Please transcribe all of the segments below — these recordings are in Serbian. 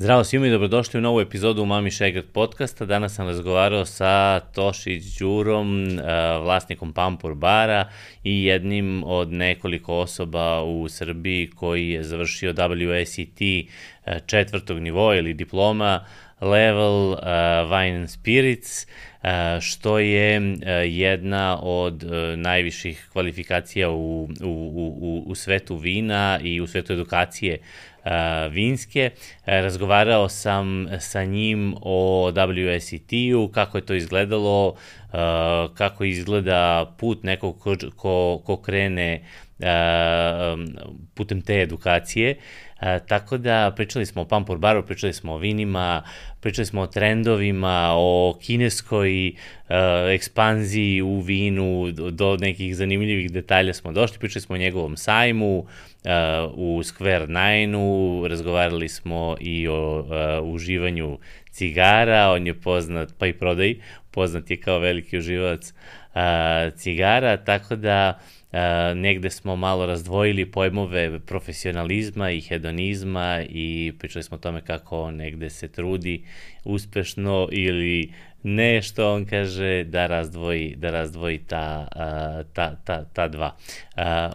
Zdravo svima i dobrodošli u novu epizodu Mami Šegret podcasta. Danas sam razgovarao sa Tošić Đurom, eh, vlasnikom Pampur bara i jednim od nekoliko osoba u Srbiji koji je završio WSET eh, četvrtog nivoa ili diploma level uh, Wine and Spirits, uh, što je uh, jedna od uh, najviših kvalifikacija u, u, u, u svetu vina i u svetu edukacije uh, vinske. Uh, razgovarao sam sa njim o WSET-u, kako je to izgledalo, uh, kako izgleda put nekog ko, ko, ko krene uh, putem te edukacije. E, tako da pričali smo o Pampur baru, pričali smo o vinima, pričali smo o trendovima, o kineskoj e, ekspanziji u vinu, do nekih zanimljivih detalja smo došli, pričali smo o njegovom sajmu, e, u Square Nine-u, razgovarali smo i o e, uživanju cigara, on je poznat, pa i prodaj, poznat je kao veliki uživac e, cigara, tako da Uh, negde smo malo razdvojili pojmove profesionalizma i hedonizma i pričali smo o tome kako on negde se trudi uspešno ili ne što on kaže da razdvoji, da razdvoji ta, ta, ta, ta dva.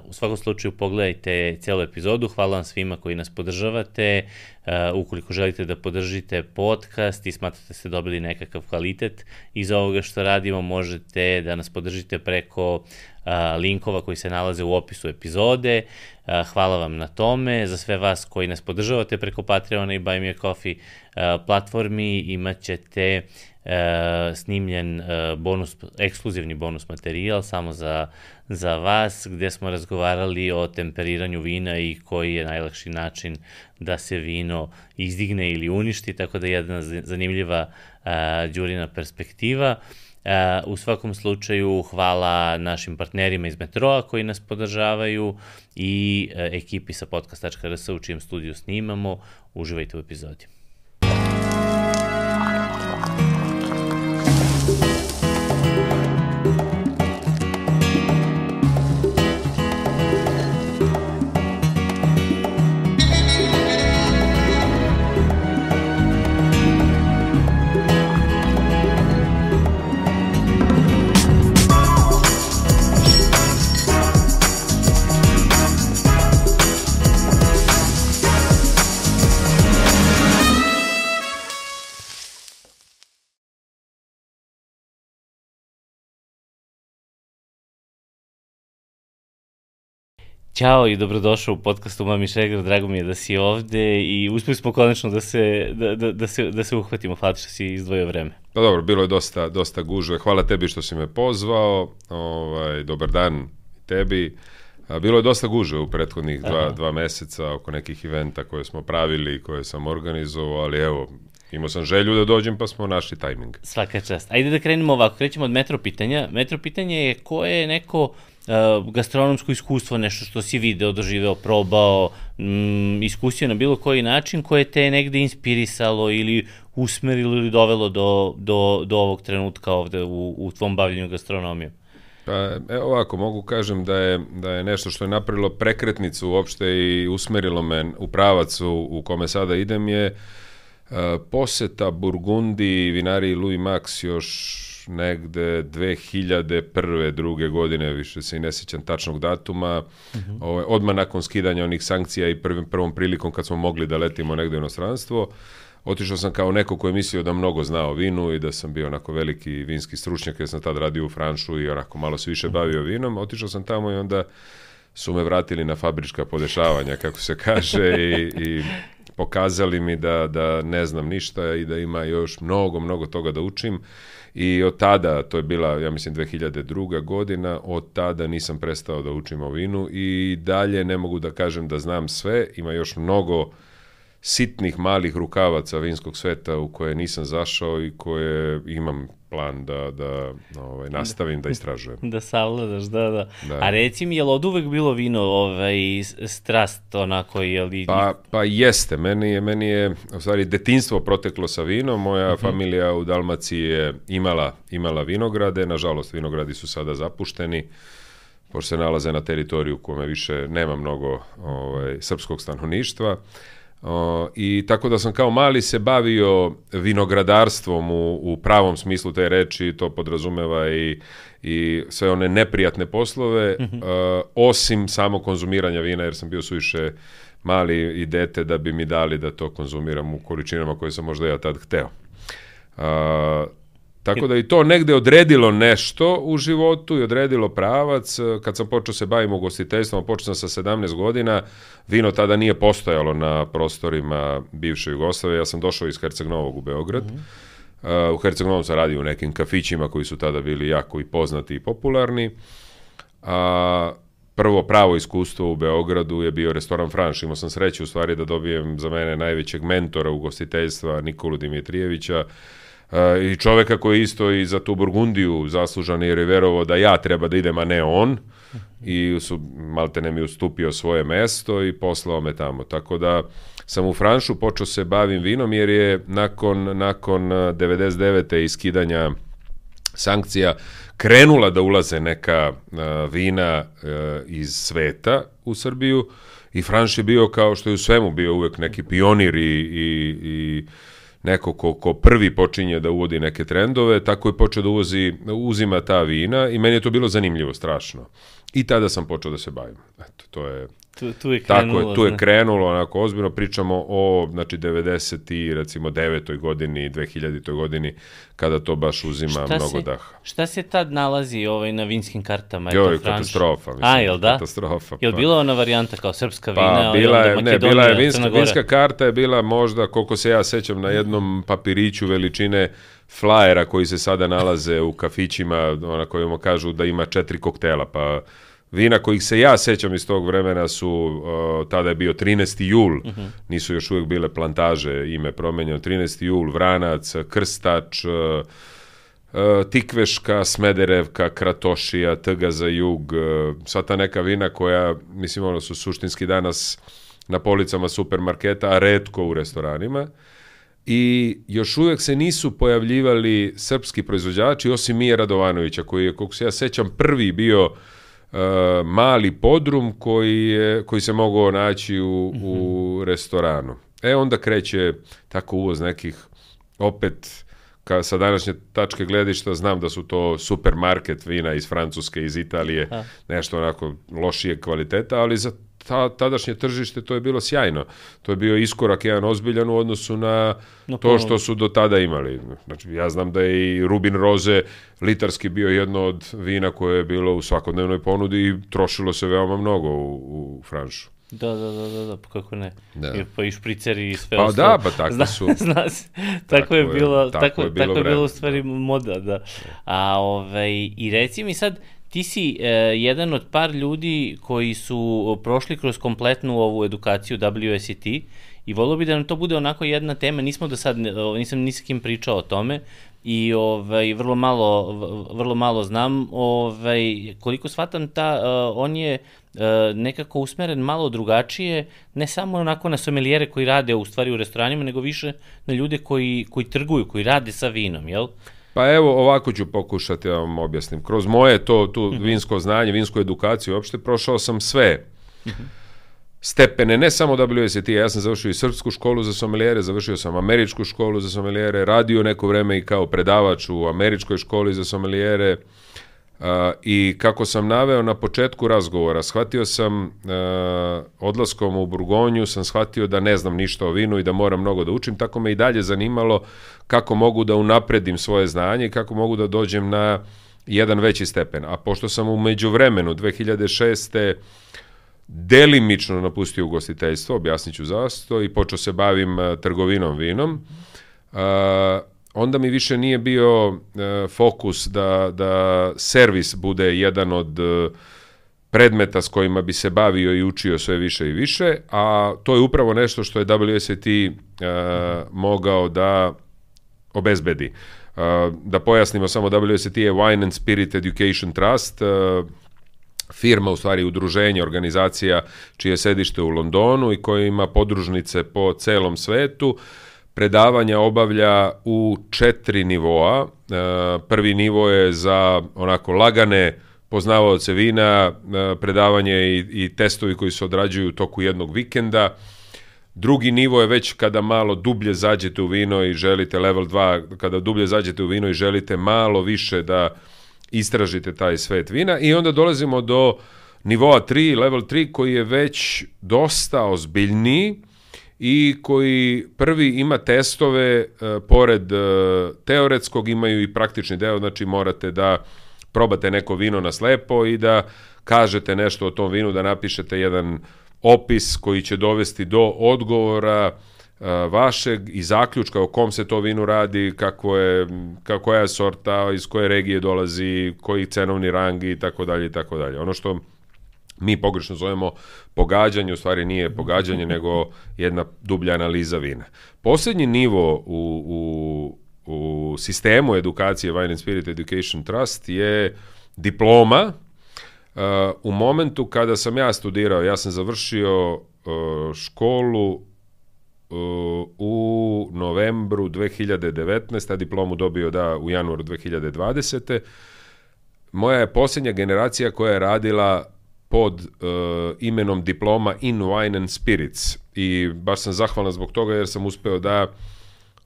U svakom slučaju pogledajte celu epizodu, hvala vam svima koji nas podržavate, ukoliko želite da podržite podcast i smatrate da ste dobili nekakav kvalitet iz ovoga što radimo, možete da nas podržite preko linkova koji se nalaze u opisu epizode. Hvala vam na tome. Za sve vas koji nas podržavate preko Patreona i Buy Me A Coffee platformi imat ćete snimljen bonus, ekskluzivni bonus materijal samo za, za vas, gde smo razgovarali o temperiranju vina i koji je najlakši način da se vino izdigne ili uništi, tako da je jedna zanimljiva Đurina perspektiva. E, u svakom slučaju hvala našim partnerima iz Metroa koji nas podržavaju i e, ekipi sa podcast.rs u čijem studiju snimamo. Uživajte u epizodi. Ćao i dobrodošao u podcastu Mami Šegar, drago mi je da si ovde i uspeli smo konačno da se, da, da, da se, da se uhvatimo, hvala što si izdvojio vreme. Pa dobro, bilo je dosta, dosta gužve, hvala tebi što si me pozvao, ovaj, dobar dan tebi. Bilo je dosta gužve u prethodnih dva, dva meseca oko nekih eventa koje smo pravili, koje sam organizovao, ali evo, imao sam želju da dođem pa smo našli tajming. Svaka čast. Ajde da krenemo ovako, krećemo od metro pitanja. Metro pitanje je ko je neko uh, gastronomsko iskustvo, nešto što si video, doživeo, probao, mm, iskusio na bilo koji način koje te negde inspirisalo ili usmerilo ili dovelo do, do, do ovog trenutka ovde u, u tvom bavljenju gastronomijom? Pa, evo ovako, mogu kažem da je, da je nešto što je napravilo prekretnicu uopšte i usmerilo me u pravac u, u kome sada idem je uh, poseta Burgundi vinari Louis Max još negde 2001. druge godine, više se i ne sećam tačnog datuma, uh -huh. ovaj, odmah nakon skidanja onih sankcija i prvim, prvom prilikom kad smo mogli da letimo negde u inostranstvo, otišao sam kao neko ko je mislio da mnogo zna o vinu i da sam bio onako veliki vinski stručnjak, jer sam tad radio u Franšu i onako malo se više bavio vinom, otišao sam tamo i onda su me vratili na fabrička podešavanja, kako se kaže, i, i pokazali mi da, da ne znam ništa i da ima još mnogo, mnogo toga da učim I od tada, to je bila, ja mislim, 2002. godina, od tada nisam prestao da učim o vinu i dalje ne mogu da kažem da znam sve, ima još mnogo sitnih malih rukavaca vinskog sveta u koje nisam zašao i koje imam plan da, da ovaj, nastavim da istražujem. Da savladaš, da, da, da. A reci mi, je li od uvek bilo vino ovaj, strast onako, je li... Pa, pa jeste, meni je, meni je, u stvari, detinstvo proteklo sa vinom, moja uh mhm. -huh. familija u Dalmaciji je imala, imala vinograde, nažalost vinogradi su sada zapušteni, pošto se nalaze na teritoriju kome više nema mnogo ovaj, srpskog stanovništva, O, I tako da sam kao mali se bavio vinogradarstvom u, u pravom smislu te reči, to podrazumeva i, i sve one neprijatne poslove, uh, osim samo konzumiranja vina, jer sam bio suviše mali i dete da bi mi dali da to konzumiram u količinama koje sam možda ja tad hteo. Uh, Tako da i to negde odredilo nešto u životu i odredilo pravac. Kad sam počeo se bavim ugostiteljstvom, počeo sam sa 17 godina, vino tada nije postojalo na prostorima bivše Jugoslavije. Ja sam došao iz Herceg Novog u Beograd. Mm -hmm. uh, u Herceg Novom sam radio u nekim kafićima koji su tada bili jako i poznati i popularni. A prvo pravo iskustvo u Beogradu je bio restoran Franš. Imao sam sreću u stvari da dobijem za mene najvećeg mentora ugostiteljstva Nikolu Dimitrijevića, i čoveka koji isto i za tu Burgundiju zaslužan jer je verovo da ja treba da idem, a ne on i su, malte ne mi ustupio svoje mesto i poslao me tamo. Tako da sam u Franšu počeo se bavim vinom jer je nakon, nakon 99. iskidanja sankcija krenula da ulaze neka uh, vina uh, iz sveta u Srbiju i Franš je bio kao što je u svemu bio uvek neki pionir i, i, i neko ko, ko prvi počinje da uvodi neke trendove, tako je počeo da uvozi, uzima ta vina i meni je to bilo zanimljivo, strašno. I tada sam počeo da se bavim. Eto, to je Tu, tu je krenulo. Tako je, tu je krenulo, onako, ozbiljno pričamo o, znači, 90. i, recimo, 9. godini, 2000. godini, kada to baš uzima šta mnogo se, daha. Šta se tad nalazi ovaj, na vinskim kartama? Joj, katastrofa, mislim. A, jel da? Katastrofa. Jel pa. bila ona varijanta kao srpska vina? Pa, bila je, ne, bila je vinska, vinska karta je bila možda, koliko se ja sećam, na jednom papiriću veličine flajera koji se sada nalaze u kafićima, ona kojima kažu da ima četiri koktela, pa Vina kojih se ja sećam iz tog vremena su, uh, tada je bio 13. jul, uh -huh. nisu još uvijek bile plantaže, ime promenjeno, 13. jul, Vranac, Krstač, uh, uh, Tikveška, Smederevka, Kratošija, Tga za jug, uh, sva ta neka vina koja, mislim, ono su suštinski danas na policama supermarketa, a redko u restoranima. I još uvijek se nisu pojavljivali srpski proizvođači, osim Mije Radovanovića, koji je, koliko se ja sećam, prvi bio uh, mali podrum koji, je, koji se mogao naći u, mm -hmm. u restoranu. E onda kreće tako uvoz nekih opet ka, sa današnje tačke gledišta znam da su to supermarket vina iz Francuske, iz Italije, A. nešto onako lošije kvaliteta, ali za ta, tadašnje tržište to je bilo sjajno. To je bio iskorak jedan ozbiljan u odnosu na no, to što su do tada imali. Znači, ja znam da je i Rubin Roze litarski bio jedno od vina koje je bilo u svakodnevnoj ponudi i trošilo se veoma mnogo u, u Franšu. Da, da, da, da, da, pa kako ne. Da. I, pa i špriceri i sve pa ostalo. da, pa tako zna, su. Zna se. Tako, tako je bilo, tako, tako, je bilo, tako je bilo u stvari moda, da. A, ovaj, I reci mi sad, ti si e, jedan od par ljudi koji su prošli kroz kompletnu ovu edukaciju WSET i volio bi da nam to bude onako jedna tema, nismo do sad, nisam ni s kim pričao o tome i ovaj, vrlo, malo, vrlo malo znam, ovaj, koliko shvatam ta, uh, on je uh, nekako usmeren malo drugačije, ne samo onako na sommeliere koji rade u stvari u restoranima, nego više na ljude koji, koji trguju, koji rade sa vinom, jel? Pa evo, ovako ću pokušati da vam objasnim. Kroz moje to, tu mhm. vinsko znanje, vinsku edukaciju, uopšte prošao sam sve stepene, ne samo WSET, ja sam završio i srpsku školu za sommeliere, završio sam američku školu za sommeliere, radio neko vreme i kao predavač u američkoj školi za sommeliere, Uh, I kako sam naveo na početku razgovora, shvatio sam uh, odlaskom u Burgonju, sam shvatio da ne znam ništa o vinu i da moram mnogo da učim, tako me i dalje zanimalo kako mogu da unapredim svoje znanje i kako mogu da dođem na jedan veći stepen. A pošto sam u međuvremenu 2006 delimično napustio ugostiteljstvo, objasnit ću zasto, i počeo se bavim uh, trgovinom vinom, uh, onda mi više nije bio uh, fokus da, da servis bude jedan od uh, predmeta s kojima bi se bavio i učio sve više i više, a to je upravo nešto što je WSET uh, mogao da obezbedi. Uh, da pojasnimo samo, WSET je Wine and Spirit Education Trust, uh, firma, u stvari udruženje, organizacija čije sedište u Londonu i koja ima podružnice po celom svetu. Uh, predavanja obavlja u četiri nivoa. E, prvi nivo je za onako lagane poznavaoce vina, e, predavanje i, i testovi koji se odrađuju u toku jednog vikenda. Drugi nivo je već kada malo dublje zađete u vino i želite level 2, kada dublje zađete u vino i želite malo više da istražite taj svet vina i onda dolazimo do nivoa 3, level 3 koji je već dosta ozbiljniji i koji prvi ima testove e, pored e, teoretskog imaju i praktični deo, znači morate da probate neko vino na slepo i da kažete nešto o tom vinu, da napišete jedan opis koji će dovesti do odgovora uh, vašeg i zaključka o kom se to vinu radi, kako je, kako je sorta, iz koje regije dolazi, koji cenovni rang i tako dalje i tako dalje. Ono što mi pogrešno zovemo pogađanje, u stvari nije pogađanje, nego jedna dublja analiza vina. Poslednji nivo u, u, u sistemu edukacije Wine and Spirit Education Trust je diploma, u momentu kada sam ja studirao, ja sam završio uh, školu uh, u novembru 2019. a diplomu dobio da u januaru 2020. Moja je posljednja generacija koja je radila pod uh, imenom diploma in wine and spirits i baš sam zahvalan zbog toga jer sam uspeo da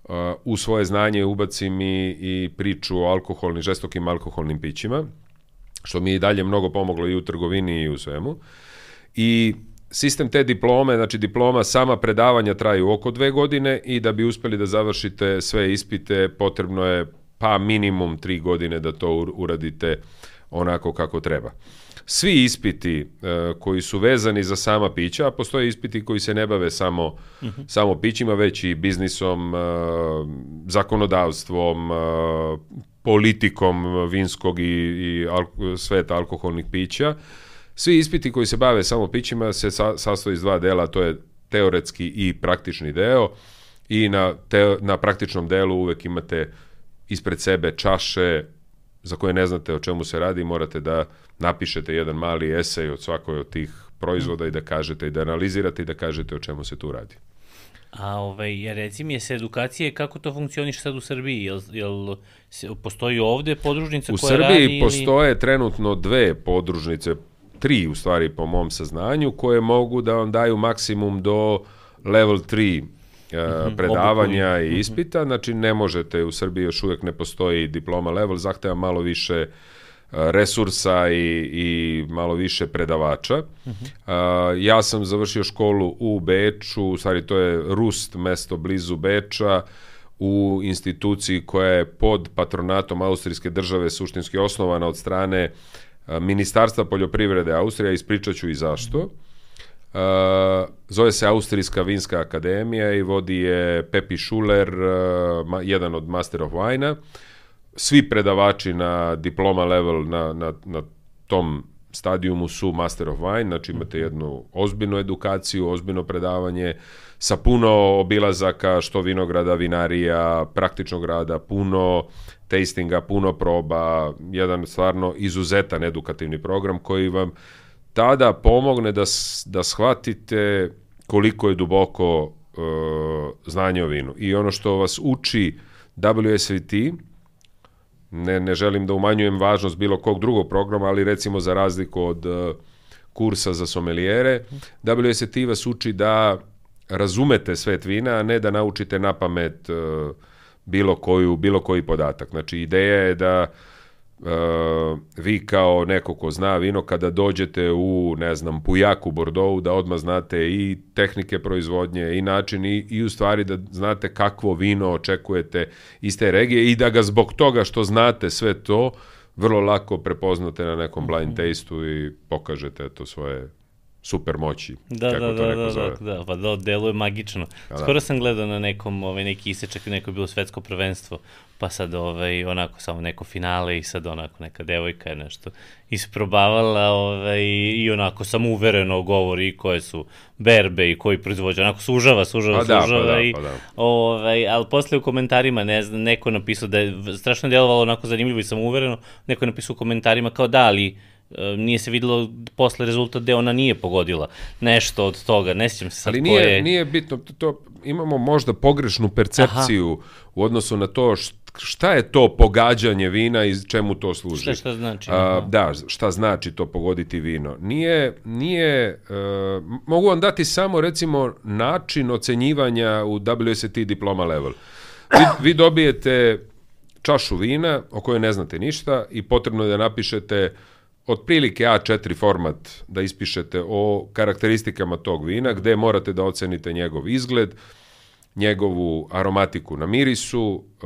uh, u svoje znanje ubacim i, i priču o alkoholnim, žestokim alkoholnim pićima što mi je i dalje mnogo pomoglo i u trgovini i u svemu. I sistem te diplome, znači diploma, sama predavanja traju oko dve godine i da bi uspeli da završite sve ispite, potrebno je pa minimum tri godine da to uradite onako kako treba. Svi ispiti e, koji su vezani za sama pića, a postoje ispiti koji se ne bave samo, uh mhm. -huh. samo pićima, već i biznisom, e, zakonodavstvom, e, politikom vinskog i, i al, sveta alkoholnih pića. Svi ispiti koji se bave samo pićima se sa, sastoji iz dva dela, to je teoretski i praktični deo i na, te, na praktičnom delu uvek imate ispred sebe čaše za koje ne znate o čemu se radi, morate da napišete jedan mali esej od svakoj od tih proizvoda i da kažete i da analizirate i da kažete o čemu se tu radi. A ovaj, reci mi je se edukacije, kako to funkcioniše sad u Srbiji? Jel, jel postoji ovde podružnica u koja Srbiji radi? U Srbiji postoje trenutno dve podružnice, tri u stvari po mom saznanju, koje mogu da vam daju maksimum do level 3 Uh, mm -hmm, predavanja obuku. i mhm. ispita, znači ne možete, u Srbiji još uvek ne postoji diploma level, zahteva malo više uh, resursa i, i malo više predavača. Uh -huh. ja sam završio školu u Beču, u stvari to je Rust, mesto blizu Beča, u instituciji koja je pod patronatom Austrijske države suštinski osnovana od strane Ministarstva poljoprivrede Austrija, ispričat ću i zašto. Uh, zove se Austrijska vinska akademija i vodi je Pepi Schuler, uh, jedan od Master of Wine-a. Svi predavači na diploma level na, na, na tom stadijumu su Master of Wine, znači imate jednu ozbiljnu edukaciju, ozbiljno predavanje sa puno obilazaka, što vinograda, vinarija, praktičnog rada, puno tastinga, puno proba, jedan stvarno izuzetan edukativni program koji vam tada pomogne da, da shvatite koliko je duboko uh, znanje o vinu. I ono što vas uči WSVT, ne, ne želim da umanjujem važnost bilo kog drugog programa, ali recimo za razliku od uh, kursa za somelijere, WSET vas uči da razumete svet vina, a ne da naučite na pamet uh, bilo, koju, bilo koji podatak. Znači, ideja je da uh, uh, vi kao neko ko zna vino kada dođete u, ne znam, Pujak u Bordeaux, da odmah znate i tehnike proizvodnje i način i, i u stvari da znate kakvo vino očekujete iz te regije i da ga zbog toga što znate sve to vrlo lako prepoznate na nekom blind mhm. tasteu i pokažete to svoje super moći. Da, kako da, to da, neko da, zove. da, da, pa da, deluje magično. A, da. Skoro da. sam gledao na nekom, ovaj, neki isečak, neko je bilo svetsko prvenstvo, pa sad ovaj, onako samo neko finale i sad onako neka devojka je nešto isprobavala ovaj, i onako sam uvereno govori koje su berbe i koji proizvođa, onako sužava, sužava, pa da, sužava pa da, i, pa da. ovaj, ali posle u komentarima ne znam, neko napisao da je strašno delovalo onako zanimljivo i sam uvereno, neko je napisao u komentarima kao da, ali nije se videlo posle rezultat da ona nije pogodila nešto od toga, ne sjećam se sad Ali nije, koje... nije bitno, to, to, imamo možda pogrešnu percepciju Aha. u odnosu na to št, šta je to pogađanje vina i čemu to služi? Šta, šta znači? A, da, šta znači to pogoditi vino? Nije, nije e, mogu vam dati samo recimo način ocenjivanja u WSET diploma level. Vi, vi dobijete čašu vina o kojoj ne znate ništa i potrebno je da napišete otprilike A4 format da ispišete o karakteristikama tog vina, gde morate da ocenite njegov izgled, njegovu aromatiku na mirisu, e,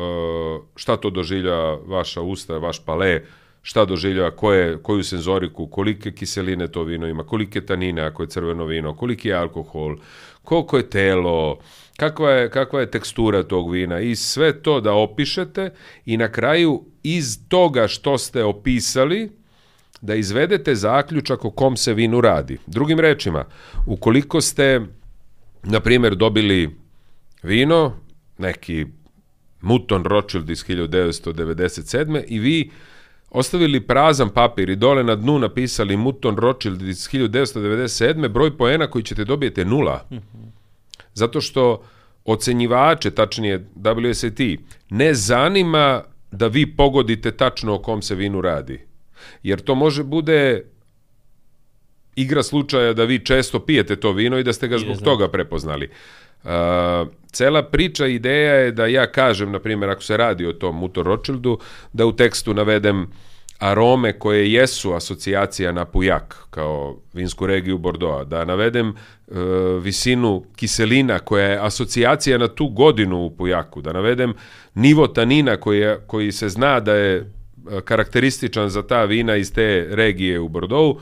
šta to doživlja vaša usta, vaš pale, šta doživlja, koje, koju senzoriku, kolike kiseline to vino ima, kolike tanine ako je crveno vino, koliki je alkohol, koliko je telo, kakva je, kakva je tekstura tog vina i sve to da opišete i na kraju iz toga što ste opisali da izvedete zaključak o kom se vinu radi. Drugim rečima, ukoliko ste, na primjer, dobili vino, neki Muton Rothschild iz 1997. i vi ostavili prazan papir i dole na dnu napisali Muton Rothschild iz 1997. broj poena koji ćete dobijete nula. Zato što ocenjivače, tačnije WSET, ne zanima da vi pogodite tačno o kom se vinu radi. Jer to može bude igra slučaja da vi često pijete to vino i da ste ga zbog toga prepoznali. Uh, cela priča, ideja je da ja kažem, na primjer, ako se radi o tom Mutor Rothschildu, da u tekstu navedem arome koje jesu asocijacija na pujak, kao vinsku regiju Bordeaux, da navedem uh, visinu kiselina koja je asocijacija na tu godinu u pujaku, da navedem nivo tanina koji, je, koji se zna da je karakterističan za ta vina iz te regije u Bordeaux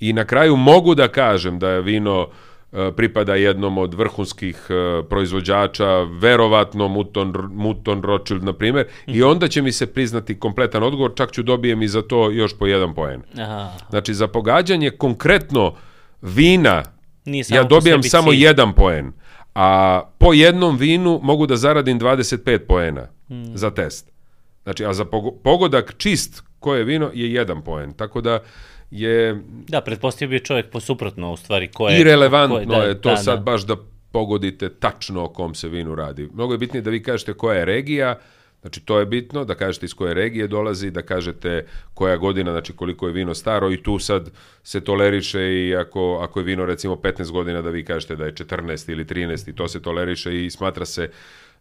i na kraju mogu da kažem da je vino e, pripada jednom od vrhunskih e, proizvođača, verovatno Muton, Muton Rothschild, na primjer, mm i onda će mi se priznati kompletan odgovor, čak ću dobijem i za to još po jedan poen. Aha. Znači, za pogađanje konkretno vina, ja dobijam samo cilj. jedan poen, a po jednom vinu mogu da zaradim 25 poena mm. za test. Znači, a za pogodak čist koje je vino je jedan poen. Tako da je... Da, pretpostavio bi čovjek po suprotno u stvari koje... I relevantno koje, da, je to da, sad da. baš da pogodite tačno o kom se vinu radi. Mnogo je bitnije da vi kažete koja je regija, Znači, to je bitno, da kažete iz koje regije dolazi, da kažete koja godina, znači koliko je vino staro i tu sad se toleriše i ako, ako je vino recimo 15 godina da vi kažete da je 14 ili 13 i to se toleriše i smatra se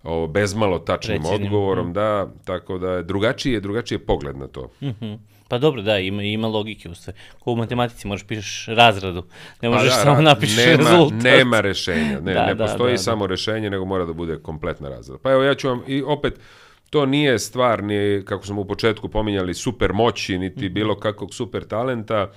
o, bezmalo tačnim Recinim. odgovorom, mm. da, tako da je drugačiji, drugačiji je pogled na to. Mm -hmm. Pa dobro, da, ima, ima logike u sve. Ko u matematici možeš pišeš razradu, ne pa možeš pa da, samo napišeš nema, rezultat. Nema rešenja, ne, da, ne da, postoji da, da, samo rešenje, nego mora da bude kompletna razrada. Pa evo, ja ću vam i opet, to nije stvar ni, kako smo u početku pominjali, super moći, niti -hmm. bilo kakvog super talenta.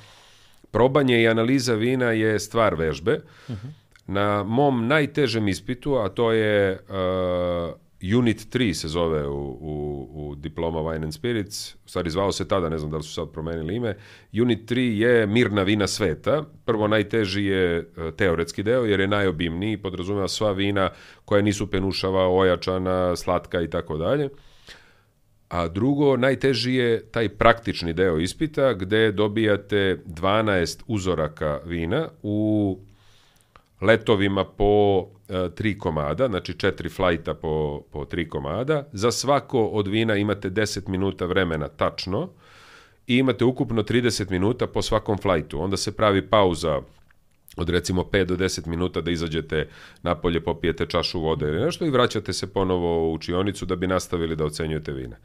Probanje i analiza vina je stvar vežbe. Mm -hmm na mom najtežem ispitu, a to je uh, Unit 3 se zove u, u, u Diploma Wine and Spirits, u stvari zvao se tada, ne znam da li su sad promenili ime, Unit 3 je mirna vina sveta. Prvo najteži je uh, teoretski deo, jer je najobimniji, podrazumeva sva vina koja nisu penušava, ojačana, slatka i tako dalje. A drugo, najteži je taj praktični deo ispita, gde dobijate 12 uzoraka vina u letovima po e, tri komada, znači četiri flajta po, po tri komada. Za svako od vina imate 10 minuta vremena tačno i imate ukupno 30 minuta po svakom flajtu. Onda se pravi pauza od recimo 5 do 10 minuta da izađete napolje, popijete čašu vode ili nešto i vraćate se ponovo u učionicu da bi nastavili da ocenjujete vina.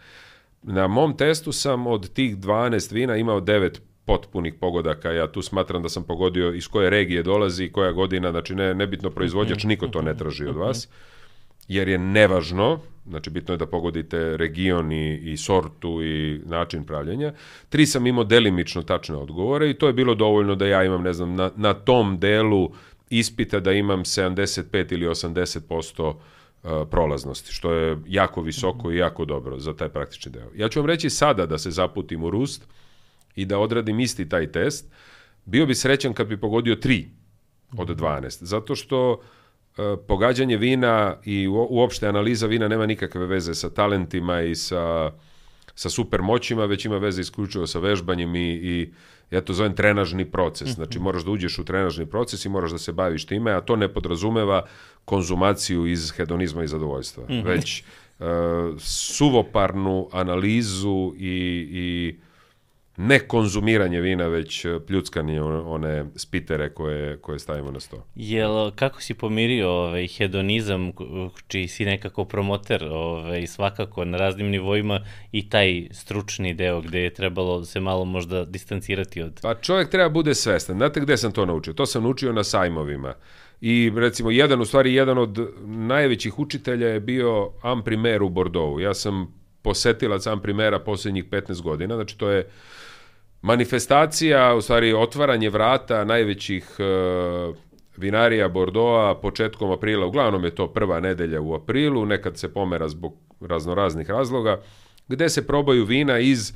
Na mom testu sam od tih 12 vina imao 9 potpunih pogodaka. Ja tu smatram da sam pogodio iz koje regije dolazi i koja godina, znači ne, nebitno proizvođač, niko to ne traži od vas, jer je nevažno, znači bitno je da pogodite region i, i sortu i način pravljenja. Tri sam imao delimično tačne odgovore i to je bilo dovoljno da ja imam, ne znam, na, na tom delu ispita da imam 75 ili 80% prolaznosti, što je jako visoko i jako dobro za taj praktični deo. Ja ću vam reći sada da se zaputim u Rust, i da odradim isti taj test, bio bi srećan kad bi pogodio 3 od 12. Zato što e, pogađanje vina i uopšte analiza vina nema nikakve veze sa talentima i sa sa super moćima, već ima veze isključivo sa vežbanjem i, i ja to zovem trenažni proces. Znači moraš da uđeš u trenažni proces i moraš da se baviš time, a to ne podrazumeva konzumaciju iz hedonizma i zadovoljstva, već uh, suvoparnu analizu i, i ne konzumiranje vina, već pljuckanje one spitere koje, koje stavimo na sto. Jel, kako si pomirio ovaj, hedonizam, čiji si nekako promoter ovaj, svakako na raznim nivoima i taj stručni deo gde je trebalo se malo možda distancirati od... Pa čovjek treba bude svestan. Znate gde sam to naučio? To sam naučio na sajmovima. I recimo jedan, u stvari jedan od najvećih učitelja je bio Amprimer u Bordeaux. Ja sam posetilac Amprimera poslednjih 15 godina, znači to je manifestacija, u stvari otvaranje vrata najvećih uh, vinarija Bordoa početkom aprila, uglavnom je to prva nedelja u aprilu, nekad se pomera zbog raznoraznih razloga, gde se probaju vina iz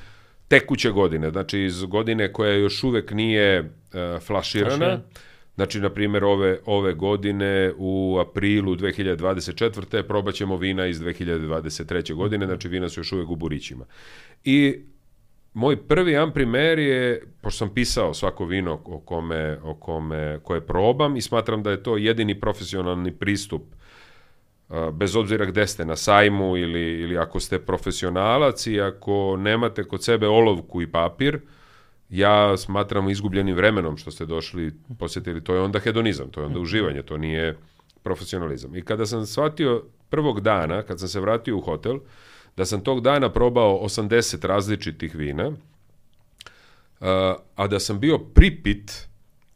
tekuće godine, znači iz godine koja još uvek nije uh, flaširana. Flaširana. Znači, na primjer, ove, ove godine u aprilu 2024. probaćemo vina iz 2023. godine, znači vina su još uvek u burićima. I moj prvi amprimer je, pošto sam pisao svako vino o kome, o kome, koje probam i smatram da je to jedini profesionalni pristup bez obzira gde ste, na sajmu ili, ili ako ste profesionalac i ako nemate kod sebe olovku i papir, ja smatram izgubljenim vremenom što ste došli, posjetili, to je onda hedonizam, to je onda uživanje, to nije profesionalizam. I kada sam shvatio prvog dana, kad sam se vratio u hotel, uh, da sam tog dana probao 80 različitih vina, a da sam bio pripit,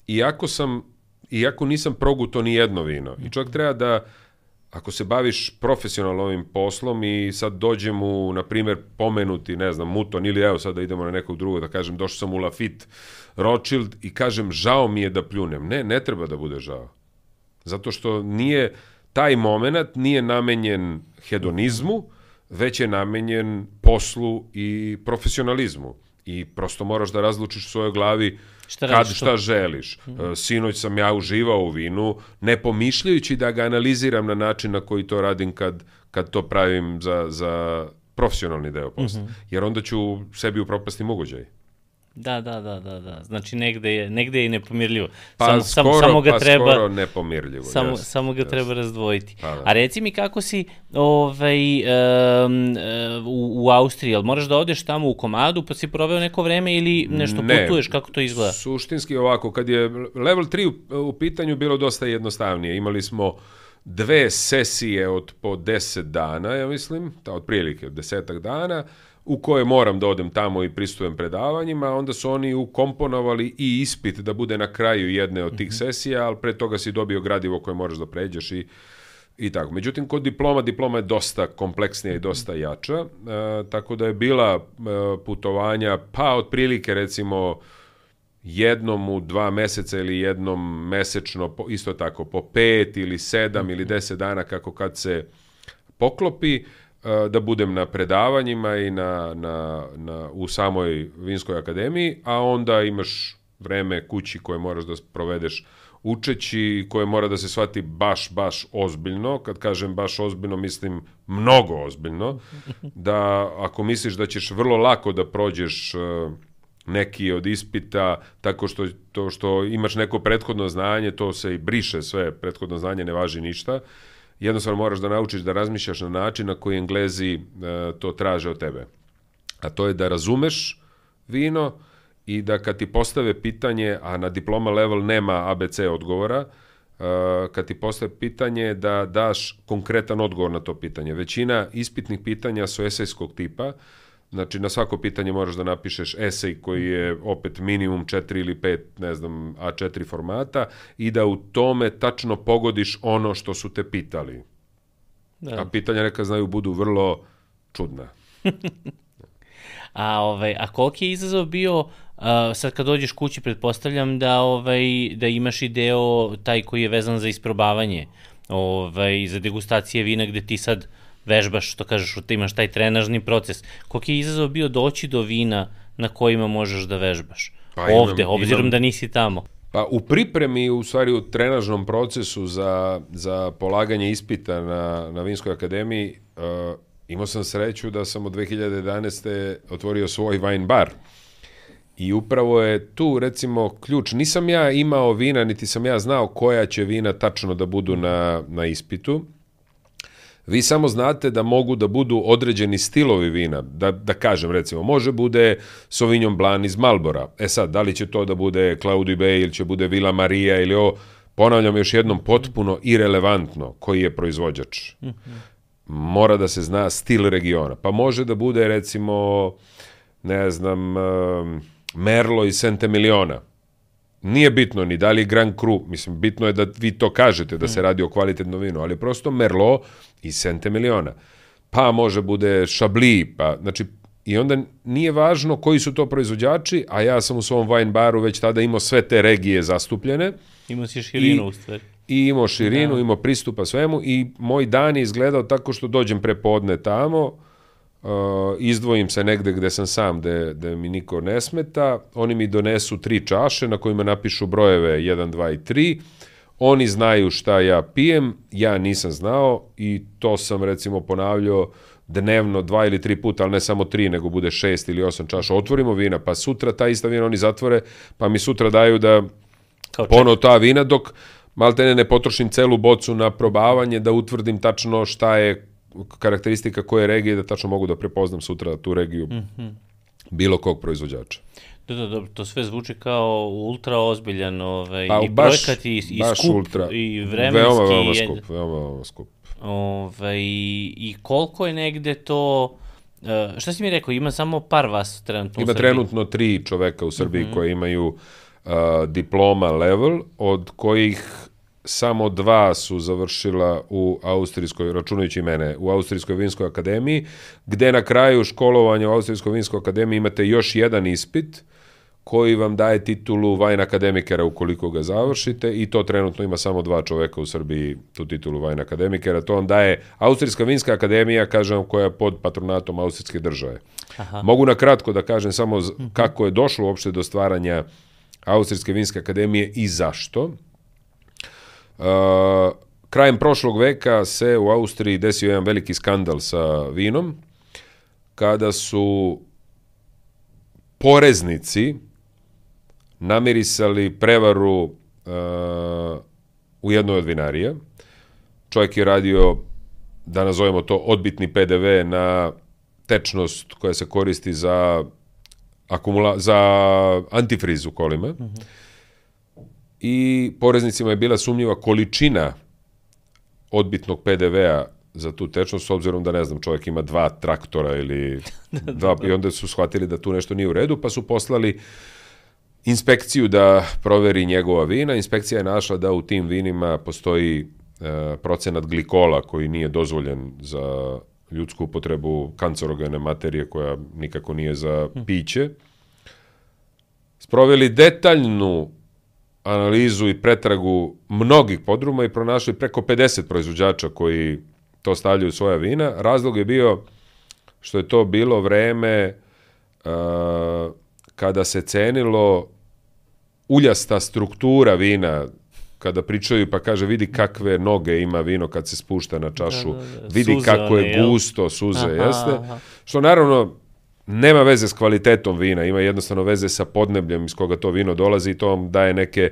iako sam, iako nisam proguto ni jedno vino. I čovjek treba da, ako se baviš profesionalno ovim poslom i sad dođe mu, na primjer, pomenuti, ne znam, Muton ili evo sad da idemo na nekog drugog, da kažem, došao sam u Lafitte, Rothschild i kažem, žao mi je da pljunem. Ne, ne treba da bude žao. Zato što nije, taj moment nije namenjen hedonizmu, već je namenjen poslu i profesionalizmu. I prosto moraš da razlučiš u svojoj glavi šta kad šta želiš. Mm -hmm. Sinoć sam ja uživao u vinu, ne pomišljajući da ga analiziram na način na koji to radim kad, kad to pravim za, za profesionalni deo posla. Mm -hmm. Jer onda ću sebi upropasti mogućaj. Da, da, da, da, da. Znači negde je, negde je nepomirljivo. Pa samo, skoro, samo, samo ga pa treba, skoro nepomirljivo. Samo, yes, samo ga yes. treba razdvojiti. Pa, da. A reci mi kako si ovaj, um, u, u Austriji, jel moraš da odeš tamo u komadu pa si proveo neko vreme ili nešto ne, putuješ, kako to izgleda? Suštinski ovako, kad je level 3 u, u pitanju bilo dosta jednostavnije. Imali smo dve sesije od po 10 dana, ja mislim, ta otprilike desetak dana, u koje moram da odem tamo i pristujem predavanjima, onda su oni ukomponovali i ispit da bude na kraju jedne od tih mhm. sesija, ali pre toga si dobio gradivo koje moraš da pređeš i i tako. Međutim, kod diploma, diploma je dosta kompleksnija i dosta jača, e, tako da je bila e, putovanja, pa otprilike recimo jednom u dva meseca ili jednom mesečno, po, isto tako po pet ili sedam ili deset dana kako kad se poklopi, da budem na predavanjima i na, na, na, u samoj Vinskoj akademiji, a onda imaš vreme kući koje moraš da provedeš učeći, koje mora da se shvati baš, baš ozbiljno. Kad kažem baš ozbiljno, mislim mnogo ozbiljno. Da ako misliš da ćeš vrlo lako da prođeš neki od ispita, tako što, to što imaš neko prethodno znanje, to se i briše sve, prethodno znanje ne važi ništa jednostavno moraš da naučiš da razmišljaš na način na koji Englezi e, to traže od tebe. A to je da razumeš vino i da kad ti postave pitanje, a na diploma level nema ABC odgovora, e, kad ti postave pitanje da daš konkretan odgovor na to pitanje. Većina ispitnih pitanja su esejskog tipa, Znači, na svako pitanje moraš da napišeš esej koji je opet minimum 4 ili 5, ne znam, A4 formata i da u tome tačno pogodiš ono što su te pitali. Da. A pitanja neka znaju budu vrlo čudna. a, ovaj, a koliki je izazov bio, uh, sad kad dođeš kući, pretpostavljam da, ovaj, da imaš i deo taj koji je vezan za isprobavanje, ovaj, za degustacije vina gde ti sad vežbaš, što kažeš, imaš taj trenažni proces. Koliki je izazov bio doći do vina na kojima možeš da vežbaš? Pa Ovde, imam, obzirom imam, da nisi tamo. Pa u pripremi, u stvari u trenažnom procesu za, za polaganje ispita na, na Vinskoj akademiji, uh, imao sam sreću da sam od 2011. otvorio svoj wine bar. I upravo je tu, recimo, ključ. Nisam ja imao vina, niti sam ja znao koja će vina tačno da budu na, na ispitu. Vi samo znate da mogu da budu određeni stilovi vina, da, da kažem recimo, može bude Sauvignon Blanc iz Malbora. E sad, da li će to da bude Claudi Bay ili će bude Villa Maria ili ovo, ponavljam još jednom, potpuno irelevantno koji je proizvođač. Mora da se zna stil regiona. Pa može da bude recimo, ne znam, Merlo iz Centemiliona. Nije bitno ni da li je Grand Cru, mislim, bitno je da vi to kažete, da se radi o kvalitetnom vinu, ali prosto Merlot iz Centemiliona. Pa može bude Chablis, pa, znači, i onda nije važno koji su to proizvođači, a ja sam u svom wine baru već tada imao sve te regije zastupljene. Imao si širinu I- u stvari. I imao širinu, imao pristupa svemu i moj dan je izgledao tako što dođem prepodne tamo, uh, izdvojim se negde gde sam sam, gde, gde mi niko ne smeta, oni mi donesu tri čaše na kojima napišu brojeve 1, 2 i 3, oni znaju šta ja pijem, ja nisam znao i to sam recimo ponavljao dnevno dva ili tri puta, ali ne samo tri, nego bude šest ili osam čaša. Otvorimo vina, pa sutra ta ista vina oni zatvore, pa mi sutra daju da ponovo ta vina dok maltene ne potrošim celu bocu na probavanje da utvrdim tačno šta je karakteristika koje regije da tačno mogu da prepoznam sutra tu regiju bilo kog proizvođača. Da, da, dobro, to sve zvuči kao ultra ozbiljan ovaj, Pa i baš, projekat i, i baš skup ultra, i vremenski. veoma, veoma i- skup, veoma, veoma skup. Ovaj, I koliko je negde to... e, šta si mi rekao, ima samo par vas trenutno u Ima Srbiji? trenutno tri čoveka u Srbiji koje imaju a, diploma level, od kojih samo dva su završila u Austrijskoj, računajući mene, u Austrijskoj vinskoj akademiji, gde na kraju školovanja u Austrijskoj vinskoj akademiji imate još jedan ispit koji vam daje titulu vajn akademikera ukoliko ga završite i to trenutno ima samo dva čoveka u Srbiji tu titulu vajn akademikera. To vam daje Austrijska vinska akademija, kažem, koja je pod patronatom Austrijske države. Aha. Mogu na kratko da kažem samo kako je došlo uopšte do stvaranja Austrijske vinske akademije i zašto. Uh, krajem prošlog veka se u Austriji desio jedan veliki skandal sa vinom, kada su poreznici namirisali prevaru uh, u jednoj od vinarija. Čovjek je radio, da nazovemo to, odbitni PDV na tečnost koja se koristi za, akumula za antifriz u kolima. I poreznicima je bila sumnjiva količina odbitnog PDV-a za tu tečnost, s obzirom da, ne znam, čovjek ima dva traktora ili dva, i onda su shvatili da tu nešto nije u redu, pa su poslali inspekciju da proveri njegova vina. Inspekcija je našla da u tim vinima postoji e, procenat glikola koji nije dozvoljen za ljudsku upotrebu kancerogene materije koja nikako nije za piće. Sproveli detaljnu analizu i pretragu mnogih podruma i pronašli preko 50 proizvođača koji to stavljaju svoja vina. Razlog je bio što je to bilo vreme uh, kada se cenilo uljasta struktura vina kada pričaju pa kaže vidi kakve noge ima vino kad se spušta na čašu, Da, da, da. vidi Suze kako je gusto suze, Aha, jeste? aha. Što naravno nema veze s kvalitetom vina, ima jednostavno veze sa podnebljem iz koga to vino dolazi i to vam daje neke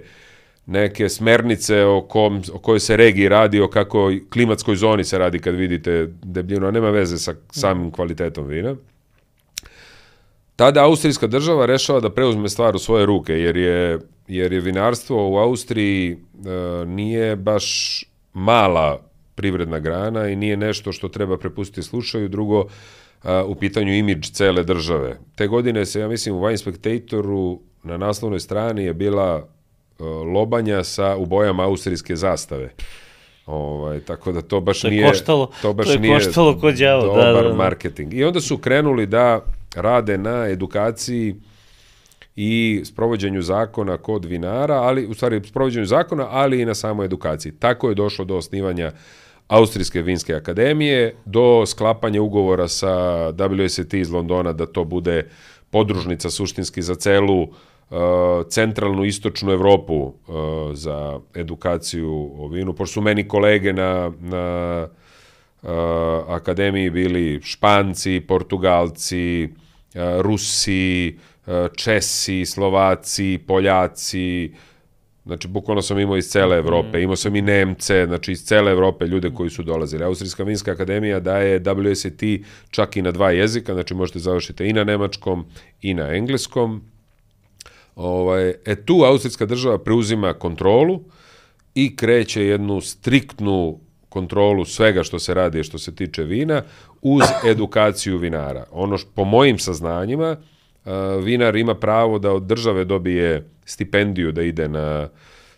neke smernice o, kom, o kojoj se regiji radi, o kakoj klimatskoj zoni se radi kad vidite debljinu, a nema veze sa samim kvalitetom vina. Tada austrijska država rešava da preuzme stvar u svoje ruke, jer je, jer je vinarstvo u Austriji e, nije baš mala privredna grana i nije nešto što treba prepustiti slušaju. Drugo, a, u pitanju imidž cele države. Te godine se, ja mislim, u Wine Spectatoru na naslovnoj strani je bila e, lobanja sa u bojama austrijske zastave. Ovaj, tako da to baš To je nije koštalo- to baš to je nije koštalo ko đavo, da, dobar da, da. marketing. I onda su krenuli da rade na edukaciji i sprovođenju zakona kod vinara, ali u stvari sprovođenju zakona, ali i na samoj edukaciji. Tako je došlo do osnivanja Austrijske vinske akademije, do sklapanja ugovora sa WSET iz Londona da to bude podružnica suštinski za celu uh, centralnu istočnu Evropu uh, za edukaciju o vinu, pošto su meni kolege na, na akademiji bili Španci, Portugalci, Rusi, Česi, Slovaci, Poljaci, Znači, bukvalno sam imao iz cele Evrope, imao sam i Nemce, znači iz cele Evrope ljude koji su dolazili. Austrijska vinska akademija daje WSET čak i na dva jezika, znači možete završiti i na nemačkom i na engleskom. Ovaj, e tu austrijska država preuzima kontrolu i kreće jednu striktnu kontrolu svega što se radi što se tiče vina uz edukaciju vinara. Ono što, po mojim saznanjima, vinar ima pravo da od države dobije stipendiju da ide na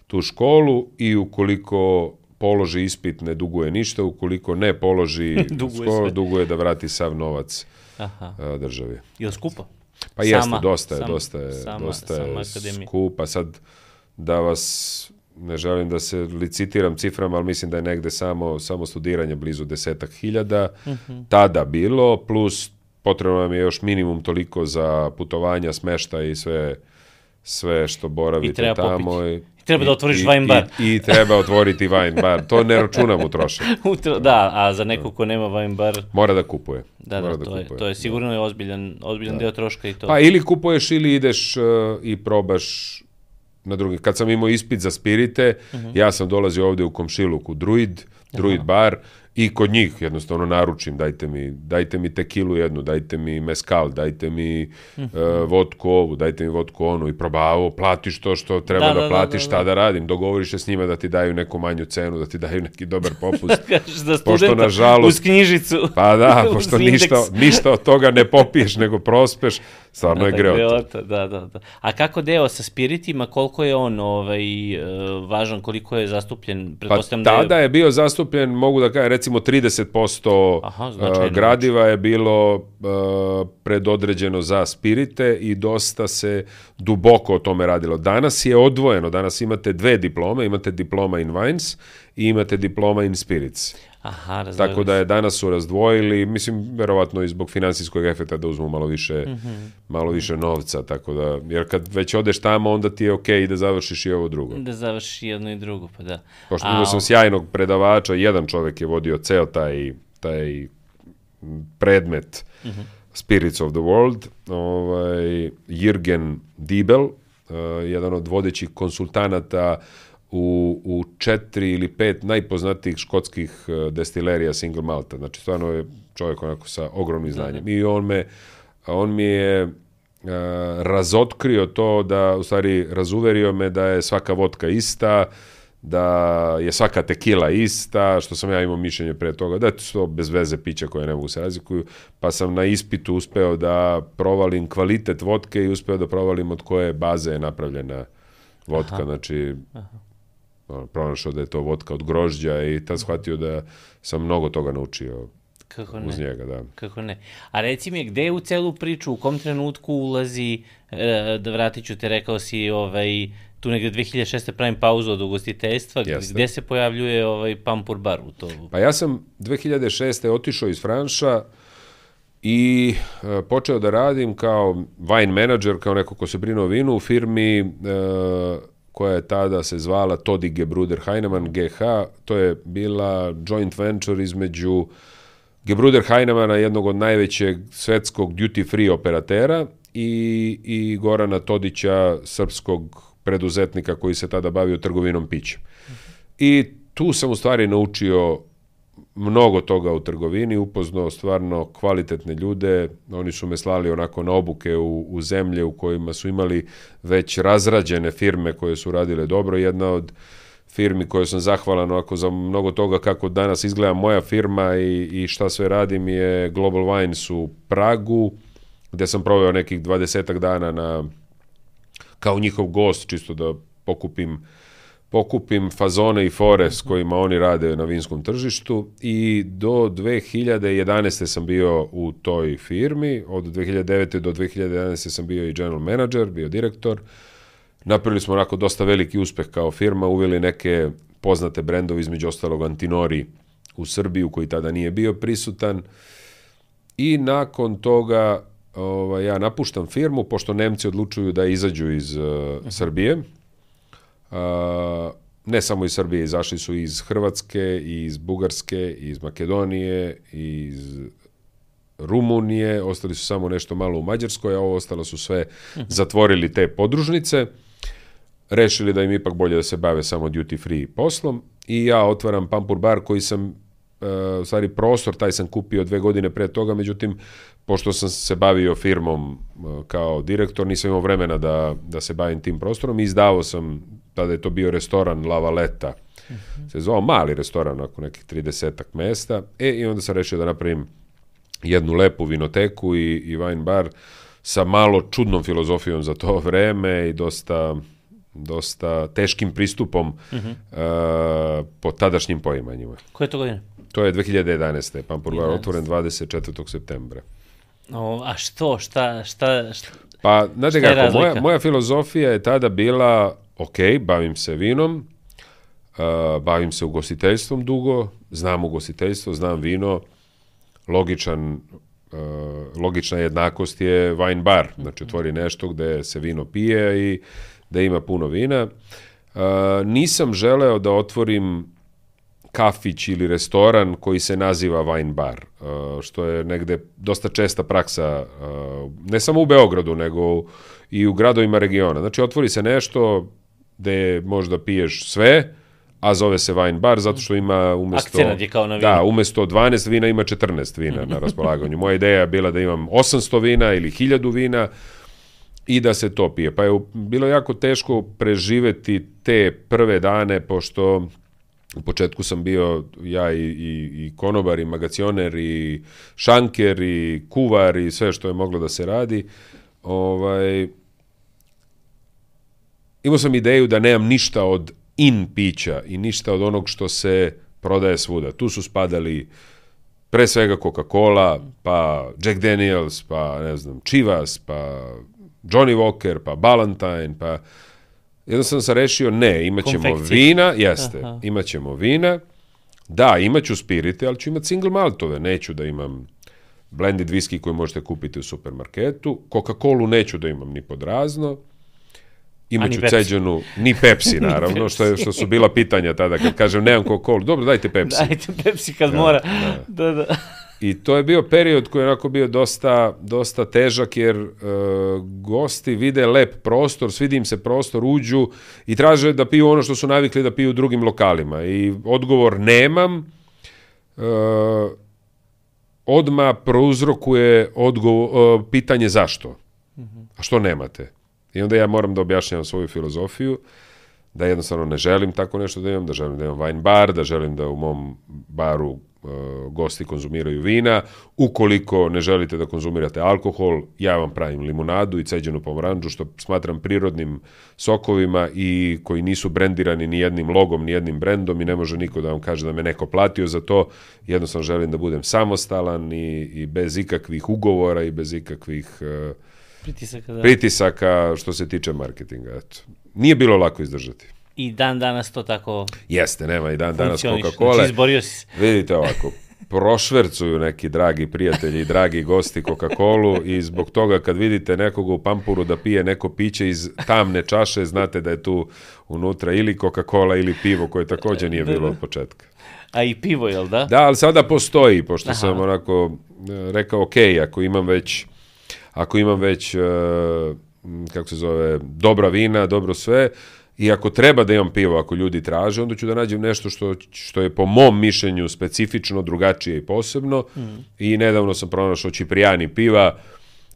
tu školu i ukoliko položi ispit ne duguje ništa, ukoliko ne položi duguje, skoro, duguje da vrati sav novac Aha. državi. Je li skupo? Pa sama, jeste, dosta je, sam, dosta je, sama, dosta je skupa. Sad da vas ne želim da se licitiram ciframa, ali mislim da je negde samo, samo studiranje blizu desetak hiljada uh mhm. -huh. tada bilo, plus potrebno nam je još minimum toliko za putovanja, smešta i sve sve što boravite I tamo. Popiti. I treba da otvoriš i, wine bar. I, I treba otvoriti wine bar. To ne računam u trošak. da, a za neko ko nema wine bar... Mora da kupuje. Da, Mora da, da to, kupuje. je, to je sigurno je ozbiljan, ozbiljan da. deo troška i to. Pa ili kupuješ ili ideš uh, i probaš na drugi. Kad sam imao ispit za spirite, uh mhm. -huh. ja sam dolazio ovde u komšiluk u Druid, Druid Aha. bar, i kod njih jednostavno naručim, dajte mi, dajte mi tekilu jednu, dajte mi meskal, dajte mi mm uh, vodku ovu, dajte mi vodku onu i probavo, platiš to što treba da, da, da platiš, da, da, šta da radim, dogovoriš se s njima da ti daju neku manju cenu, da ti daju neki dobar popust. da pošto nažalost, uz knjižicu. Pa da, pošto ništa, ništa od toga ne popiješ, nego prospeš, stvarno da, je greota. greota. Da, da, da. A kako deo sa spiritima, koliko je on ovaj, e, važan, koliko je zastupljen? Pa tada da je... je bio zastupljen, mogu da kažem, recimo 30% Aha, uh, gradiva je bilo uh, predodređeno za spirite i dosta se duboko o tome radilo. Danas je odvojeno, danas imate dve diplome, imate diploma in wines i imate diploma in spirits. Aha, Tako da je danas su razdvojili, mislim, verovatno i zbog finansijskog efekta da uzmu malo više, mm -hmm. malo više novca, tako da, jer kad već odeš tamo, onda ti je okej okay da završiš i ovo drugo. Da završiš jedno i drugo, pa da. Pošto imao sam sjajnog predavača, jedan čovek je vodio ceo taj, taj predmet mm -hmm. Spirits of the World, ovaj, Jürgen Diebel, uh, jedan od vodećih konsultanata u, u četiri ili pet najpoznatijih škotskih e, destilerija single malta. Znači, stvarno je čovjek onako sa ogromnim da, znanjem. Da. I on me, on mi je uh, razotkrio to da, u stvari, razuverio me da je svaka vodka ista, da je svaka tekila ista, što sam ja imao mišljenje pre toga, da je to bez veze pića koje ne mogu se razlikuju, pa sam na ispitu uspeo da provalim kvalitet vodke i uspeo da provalim od koje baze je napravljena vodka, Aha. znači Aha pronašao da je to vodka od grožđa i tad shvatio da sam mnogo toga naučio Kako ne? uz njega, da. Kako ne. A reci mi, gde je u celu priču, u kom trenutku ulazi, e, da vratit ću te, rekao si, ovaj, tu negde 2006. pravim pauzu od ugostiteljstva, Jeste. gde se pojavljuje ovaj Pampur bar u to? Pa ja sam 2006. otišao iz Franša i e, počeo da radim kao wine manager, kao neko ko se brine o vinu u firmi e, koja je tada se zvala Todi Gebruder Heinemann GH, to je bila joint venture između Gebruder Heinemana, jednog od najvećeg svetskog duty free operatera i, i Gorana Todića, srpskog preduzetnika koji se tada bavio trgovinom pića. I tu sam u stvari naučio mnogo toga u trgovini, upoznao stvarno kvalitetne ljude, oni su me slali onako na obuke u, u zemlje u kojima su imali već razrađene firme koje su radile dobro, jedna od firmi koje sam zahvalan ovako za mnogo toga kako danas izgleda moja firma i, i šta sve radim je Global Wines u Pragu, gde sam proveo nekih 20 dana na, kao njihov gost, čisto da pokupim pokupim fazone i fore s kojima oni rade na vinskom tržištu i do 2011. sam bio u toj firmi, od 2009. do 2011. sam bio i general manager, bio direktor. Napravili smo onako dosta veliki uspeh kao firma, uveli neke poznate brendove, između ostalog Antinori u Srbiju, koji tada nije bio prisutan. I nakon toga ovaj, ja napuštam firmu, pošto Nemci odlučuju da izađu iz uh, Srbije, ne samo iz Srbije, izašli su iz Hrvatske, iz Bugarske, iz Makedonije, iz Rumunije, ostali su samo nešto malo u Mađarskoj, a ovo ostalo su sve zatvorili te podružnice, rešili da im ipak bolje da se bave samo duty free poslom i ja otvaram Pampur bar koji sam e, u stvari prostor taj sam kupio dve godine pre toga, međutim pošto sam se bavio firmom e, kao direktor, nisam imao vremena da, da se bavim tim prostorom i izdavao sam, tada je to bio restoran La Valeta, se zvao mali restoran, oko nekih 30 mesta, e, i onda sam rešio da napravim jednu lepu vinoteku i, i wine bar sa malo čudnom filozofijom za to vreme i dosta dosta teškim pristupom uh po tadašnjim poimanjima. Koje je to godine? To je 2011. Pampur bar otvoren 24. septembra. O, a što, šta, šta, šta Pa, znate kako, moja, moja filozofija je tada bila, ok, bavim se vinom, uh, bavim se ugostiteljstvom dugo, znam ugostiteljstvo, znam vino, logičan, uh, logična jednakost je wine bar, znači otvori nešto gde se vino pije i da ima puno vina. Uh, nisam želeo da otvorim kafić ili restoran koji se naziva wine bar, uh, što je negde dosta česta praksa, uh, ne samo u Beogradu, nego i u gradovima regiona. Znači, otvori se nešto gde možda piješ sve, a zove se wine bar zato što ima umesto... Akcenat je kao na Da, vinu. umesto 12 vina ima 14 vina na raspolaganju. Moja ideja je bila da imam 800 vina ili 1000 vina i da se to pije. Pa je bilo jako teško preživeti te prve dane, pošto u početku sam bio ja i, i, i konobar, i magacioner, i šanker, i kuvar, i sve što je moglo da se radi. Ovaj, imao sam ideju da nemam ništa od in pića i ništa od onog što se prodaje svuda. Tu su spadali pre svega Coca-Cola, pa Jack Daniels, pa ne znam, Chivas, pa Johnny Walker, pa Ballantine, pa jednostavno sam rešio, ne, imat ćemo Konfekcije. vina, jeste, Aha. imat ćemo vina, da, imat ću spirite, ali ću imat single maltove, neću da imam blended whisky koji možete kupiti u supermarketu, Coca-Colu neću da imam ni pod razno, ni imaću ceđenu, ni Pepsi naravno, što, je, što su bila pitanja tada kad kažem nemam Coca-Cola, dobro dajte Pepsi. Ajde, Pepsi kad mora. Da, da. I to je bio period koji je onako bio dosta, dosta težak jer e, gosti vide lep prostor, svidi im se prostor, uđu i traže da piju ono što su navikli da piju u drugim lokalima. I odgovor nemam e, odma prouzrokuje odgovor, e, pitanje zašto. A što nemate? I onda ja moram da objašnjavam svoju filozofiju, da jednostavno ne želim tako nešto da imam, da želim da imam wine bar, da želim da u mom baru e, gosti konzumiraju vina. Ukoliko ne želite da konzumirate alkohol, ja vam pravim limunadu i ceđenu pomoranđu, što smatram prirodnim sokovima i koji nisu brendirani ni jednim logom, ni jednim brendom i ne može niko da vam kaže da me neko platio za to. Jednostavno želim da budem samostalan i, i bez ikakvih ugovora i bez ikakvih e, Pritisaka, da. pritisaka što se tiče marketinga. Eto. Nije bilo lako izdržati. I dan danas to tako Jeste, nema i dan danas. Coca-Cola. Znači, izborio si se. Vidite ovako, prošvercuju neki dragi prijatelji i dragi gosti Coca-Colu i zbog toga kad vidite nekoga u pampuru da pije neko piće iz tamne čaše, znate da je tu unutra ili Coca-Cola ili pivo koje takođe nije bilo od početka. A i pivo, jel da? Da, ali sada postoji, pošto Aha. sam onako e, rekao, ok, ako imam već, ako imam već, e, kako se zove, dobra vina, dobro sve, i ako treba da imam pivo, ako ljudi traže, onda ću da nađem nešto što, što je po mom mišljenju specifično, drugačije i posebno. I nedavno sam pronašao Čiprijani piva,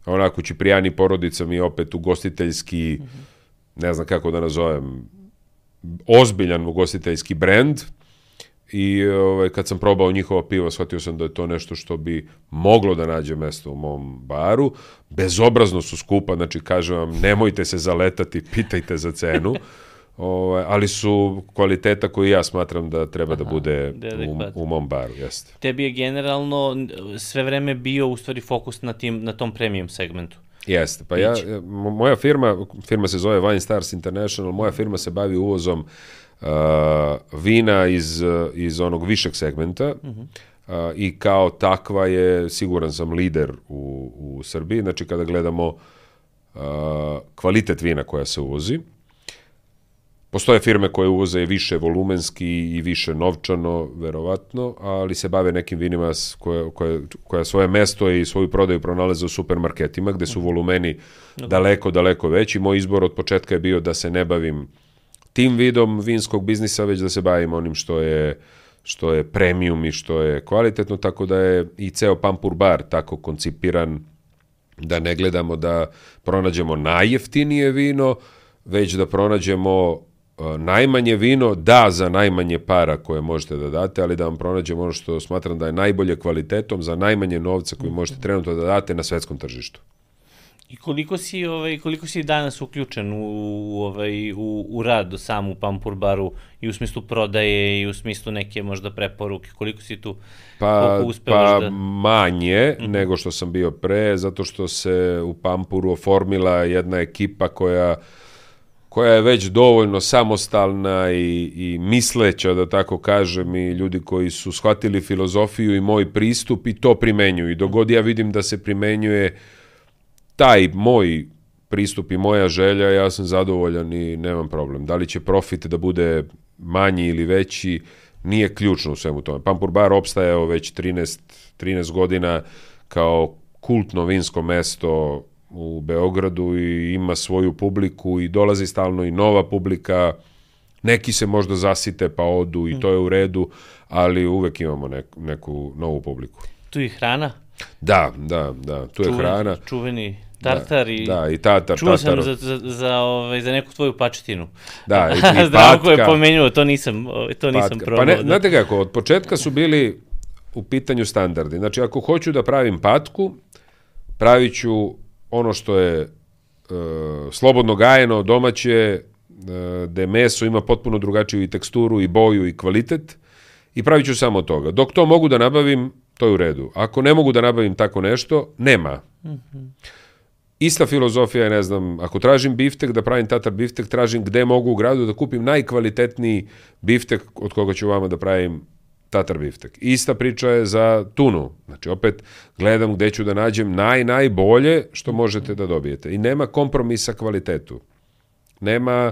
onako Čiprijani porodica mi opet ugostiteljski, ne znam kako da nazovem, ozbiljan ugostiteljski brend i ovaj, kad sam probao njihovo pivo, shvatio sam da je to nešto što bi moglo da nađe mesto u mom baru. Bezobrazno su skupa, znači kažem vam, nemojte se zaletati, pitajte za cenu. Ovaj, ali su kvaliteta koju ja smatram da treba da bude da je u, u mom baru, jeste. Tebi je generalno sve vreme bio u stvari fokus na, tim, na tom premium segmentu. Jeste, pa ja, mo- moja firma, firma se zove Wine Stars International, moja firma se bavi uvozom uh, vina iz, uh, iz onog višeg segmenta uh, i kao takva je, siguran sam, lider u, u Srbiji, znači kada gledamo uh, kvalitet vina koja se uvozi, Postoje firme koje uvoze više volumenski i više novčano, verovatno, ali se bave nekim vinima koje, koje, koja svoje mesto i svoju prodaju pronalaze u supermarketima, gde su volumeni daleko, daleko veći. Moj izbor od početka je bio da se ne bavim tim vidom vinskog biznisa, već da se bavim onim što je što je premium i što je kvalitetno, tako da je i ceo Pampur bar tako koncipiran da ne gledamo da pronađemo najjeftinije vino, već da pronađemo e, najmanje vino, da za najmanje para koje možete da date, ali da vam pronađemo ono što smatram da je najbolje kvalitetom za najmanje novca koji možete trenutno da date na svetskom tržištu. I koliko si, ovaj, koliko si danas uključen u, u, ovaj, u, u rad sam u Pampur baru i u smislu prodaje i u smislu neke možda preporuke, koliko si tu, Pa, pa da... manje nego što sam bio pre, zato što se u Pampuru oformila jedna ekipa koja koja je već dovoljno samostalna i, i misleća, da tako kažem, i ljudi koji su shvatili filozofiju i moj pristup i to primenjuju. I dogod ja vidim da se primenjuje taj moj pristup i moja želja, ja sam zadovoljan i nemam problem. Da li će profit da bude manji ili veći, nije ključno u svemu tome. Pampur Bar opstajao već 13, 13 godina kao kultno vinsko mesto u Beogradu i ima svoju publiku i dolazi stalno i nova publika. Neki se možda zasite pa odu i to je u redu, ali uvek imamo neku, neku novu publiku. Tu i hrana, Da, da, da, tu je čuveni, hrana. čuveni tartar i... Da, i tatar, Čuo tatar. sam za, za, za, ovaj, za neku tvoju pačetinu. Da, i, i Zdravko je pomenuo, to nisam, ovaj, to nisam Patka. probao. Pa ne, da. znate kako, od početka su bili u pitanju standardi. Znači, ako hoću da pravim patku, pravit ću ono što je e, slobodno gajeno, domaće, e, gde meso ima potpuno drugačiju i teksturu i boju i kvalitet i pravit ću samo toga. Dok to mogu da nabavim, to je u redu. Ako ne mogu da nabavim tako nešto, nema. Ista filozofija je, ne znam, ako tražim biftek, da pravim tatar biftek, tražim gde mogu u gradu da kupim najkvalitetniji biftek od koga ću vama da pravim tatar biftek. Ista priča je za tunu. Znači, opet gledam gde ću da nađem naj, najbolje što možete da dobijete. I nema kompromisa kvalitetu. Nema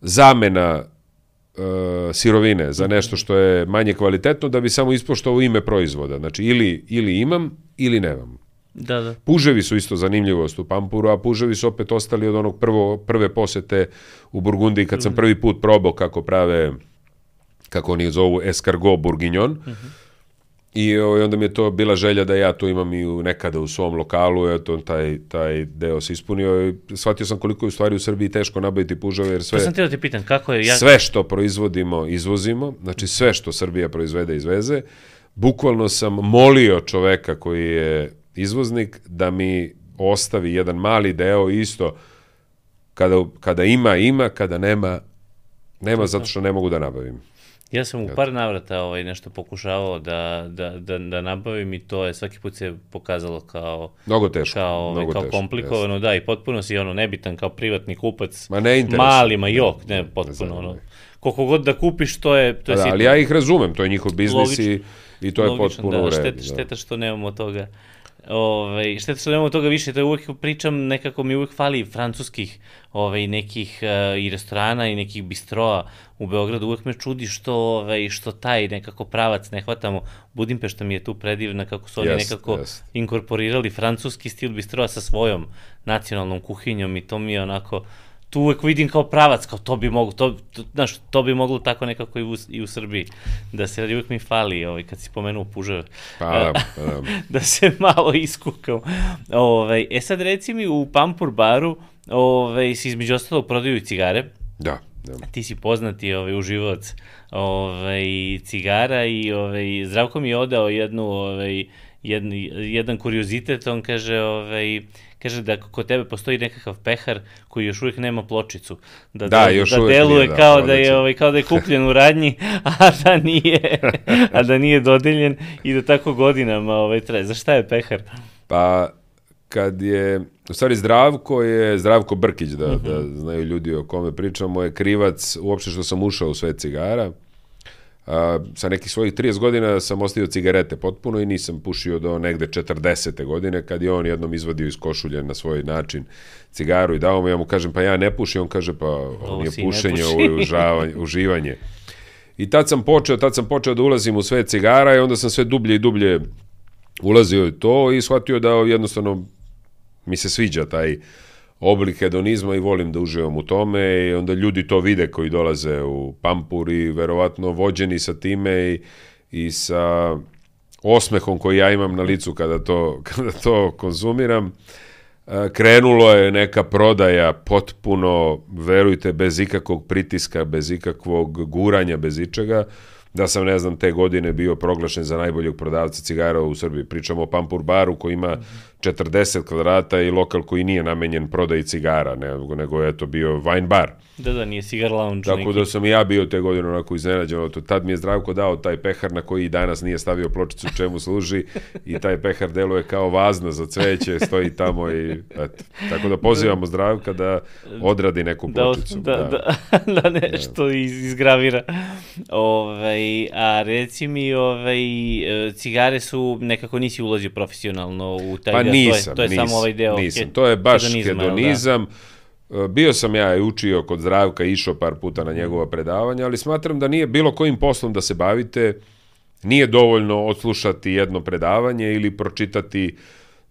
zamena e, sirovine za nešto što je manje kvalitetno da bi samo ispoštovao ime proizvoda. Znači, ili, ili imam, ili nemam. Da, da. Puževi su isto zanimljivost u Pampuru, a puževi su opet ostali od onog prvo, prve posete u Burgundiji kad sam prvi put probao kako prave, kako oni zovu, escargot bourguignon. I ovaj, onda mi je to bila želja da ja to imam i u, nekada u svom lokalu, eto, taj, taj deo se ispunio i shvatio sam koliko je u stvari u Srbiji teško nabaviti puževe, jer sve, To sam ti da te pitan, kako je... Ja, sve što proizvodimo, izvozimo, znači sve što Srbija proizvede, izveze. Bukvalno sam molio čoveka koji je izvoznik da mi ostavi jedan mali deo isto kada, kada ima, ima, kada nema, nema zato što ne mogu da nabavim. Ja sam u par navrata ovaj, nešto pokušavao da, da, da, da nabavim i to je svaki put se pokazalo kao, Mnogo teško. kao, ovaj, mnogo kao teško, komplikovano, da, i potpuno si ono nebitan kao privatni kupac. Ma ne interesuje. Mali, ma jok, ne, potpuno zanima ono. Koliko god da kupiš, to je, to je Da, sitno. ali ja ih razumem, to je njihov biznis i, Logično. i to je Logično, potpuno da, u redu. Šteta, šteta što nemamo toga. Ove, šteta što nemamo toga više, to je uvek pričam, nekako mi uvek fali francuskih ove, nekih uh, i restorana i nekih bistroa u Beogradu, uvek me čudi što, ove, što taj nekako pravac ne hvatamo. Budimpešta mi je tu predivna kako su oni Jest, nekako jest. inkorporirali francuski stil bistroa sa svojom nacionalnom kuhinjom i to mi je onako tu uvek vidim kao pravac, kao to bi moglo, to, to, znaš, to bi moglo tako nekako i u, i u Srbiji, da se radi, uvek mi fali, ovaj, kad si pomenuo puževe, Pa pa da. da se malo iskukam. Ovaj, e sad reci mi u Pampur baru ovaj, si između ostalog prodaju i cigare, Da, da. ti si poznati ovaj, uživaoc ovaj, cigara i ovaj, Zdravko mi je odao jednu, ovaj, jedan, jedan kuriozitet, on kaže, ovaj, kaže da kod tebe postoji nekakav pehar koji još uvijek nema pločicu. Da, Da, još da deluje nije, da, kao, da je, ovaj, kao da je kupljen u radnji, a da nije, a da nije dodeljen i da tako godinama ovaj, traje. Za šta je pehar? Pa kad je, u stvari Zdravko je, Zdravko Brkić, da, da znaju ljudi o kome pričamo, je krivac uopšte što sam ušao u svet cigara. A, sa nekih svojih 30 godina sam ostavio cigarete potpuno i nisam pušio do negde 40. godine kad je on jednom izvadio iz košulje na svoj način cigaru i dao mu, ja mu kažem pa ja ne pušim, on kaže pa si ne pušenje, puši. ovo je užavanje, uživanje. I tad sam počeo, tad sam počeo da ulazim u svet cigara i onda sam sve dublje i dublje ulazio u to i shvatio da jednostavno mi se sviđa taj oblik hedonizma i volim da uživam u tome i onda ljudi to vide koji dolaze u Pampur i verovatno vođeni sa time i, i sa osmehom koji ja imam na licu kada to, kada to konzumiram. E, Krenulo je neka prodaja potpuno, verujte, bez ikakvog pritiska, bez ikakvog guranja, bez ičega da sam, ne znam, te godine bio proglašen za najboljeg prodavca cigara u Srbiji. Pričamo o Pampur baru koji ima 40 kvadrata i lokal koji nije namenjen prodaji cigara, nego, nego je to bio wine bar. Da, da, nije cigar lounge Tako neki. da sam i ja bio te godine onako iznenađen. To- Tad mi je Zdravko dao taj pehar na koji i danas nije stavio pločicu čemu služi i taj pehar deluje kao vazna za cveće, stoji tamo i eto. Tako da pozivamo Zdravka da odradi neku da, pločicu. da, da, da nešto iz, izgravira. Ovaj, a reci mi, ovaj, e, cigare su, nekako nisi ulazio profesionalno u taj Pa nisam, to je, to je nisam, samo ovaj deo nisam. To je baš hedonizma, jel da? hedonizam. E, Bio sam ja i učio kod Zdravka, išao par puta na njegova predavanja, ali smatram da nije bilo kojim poslom da se bavite, nije dovoljno odslušati jedno predavanje ili pročitati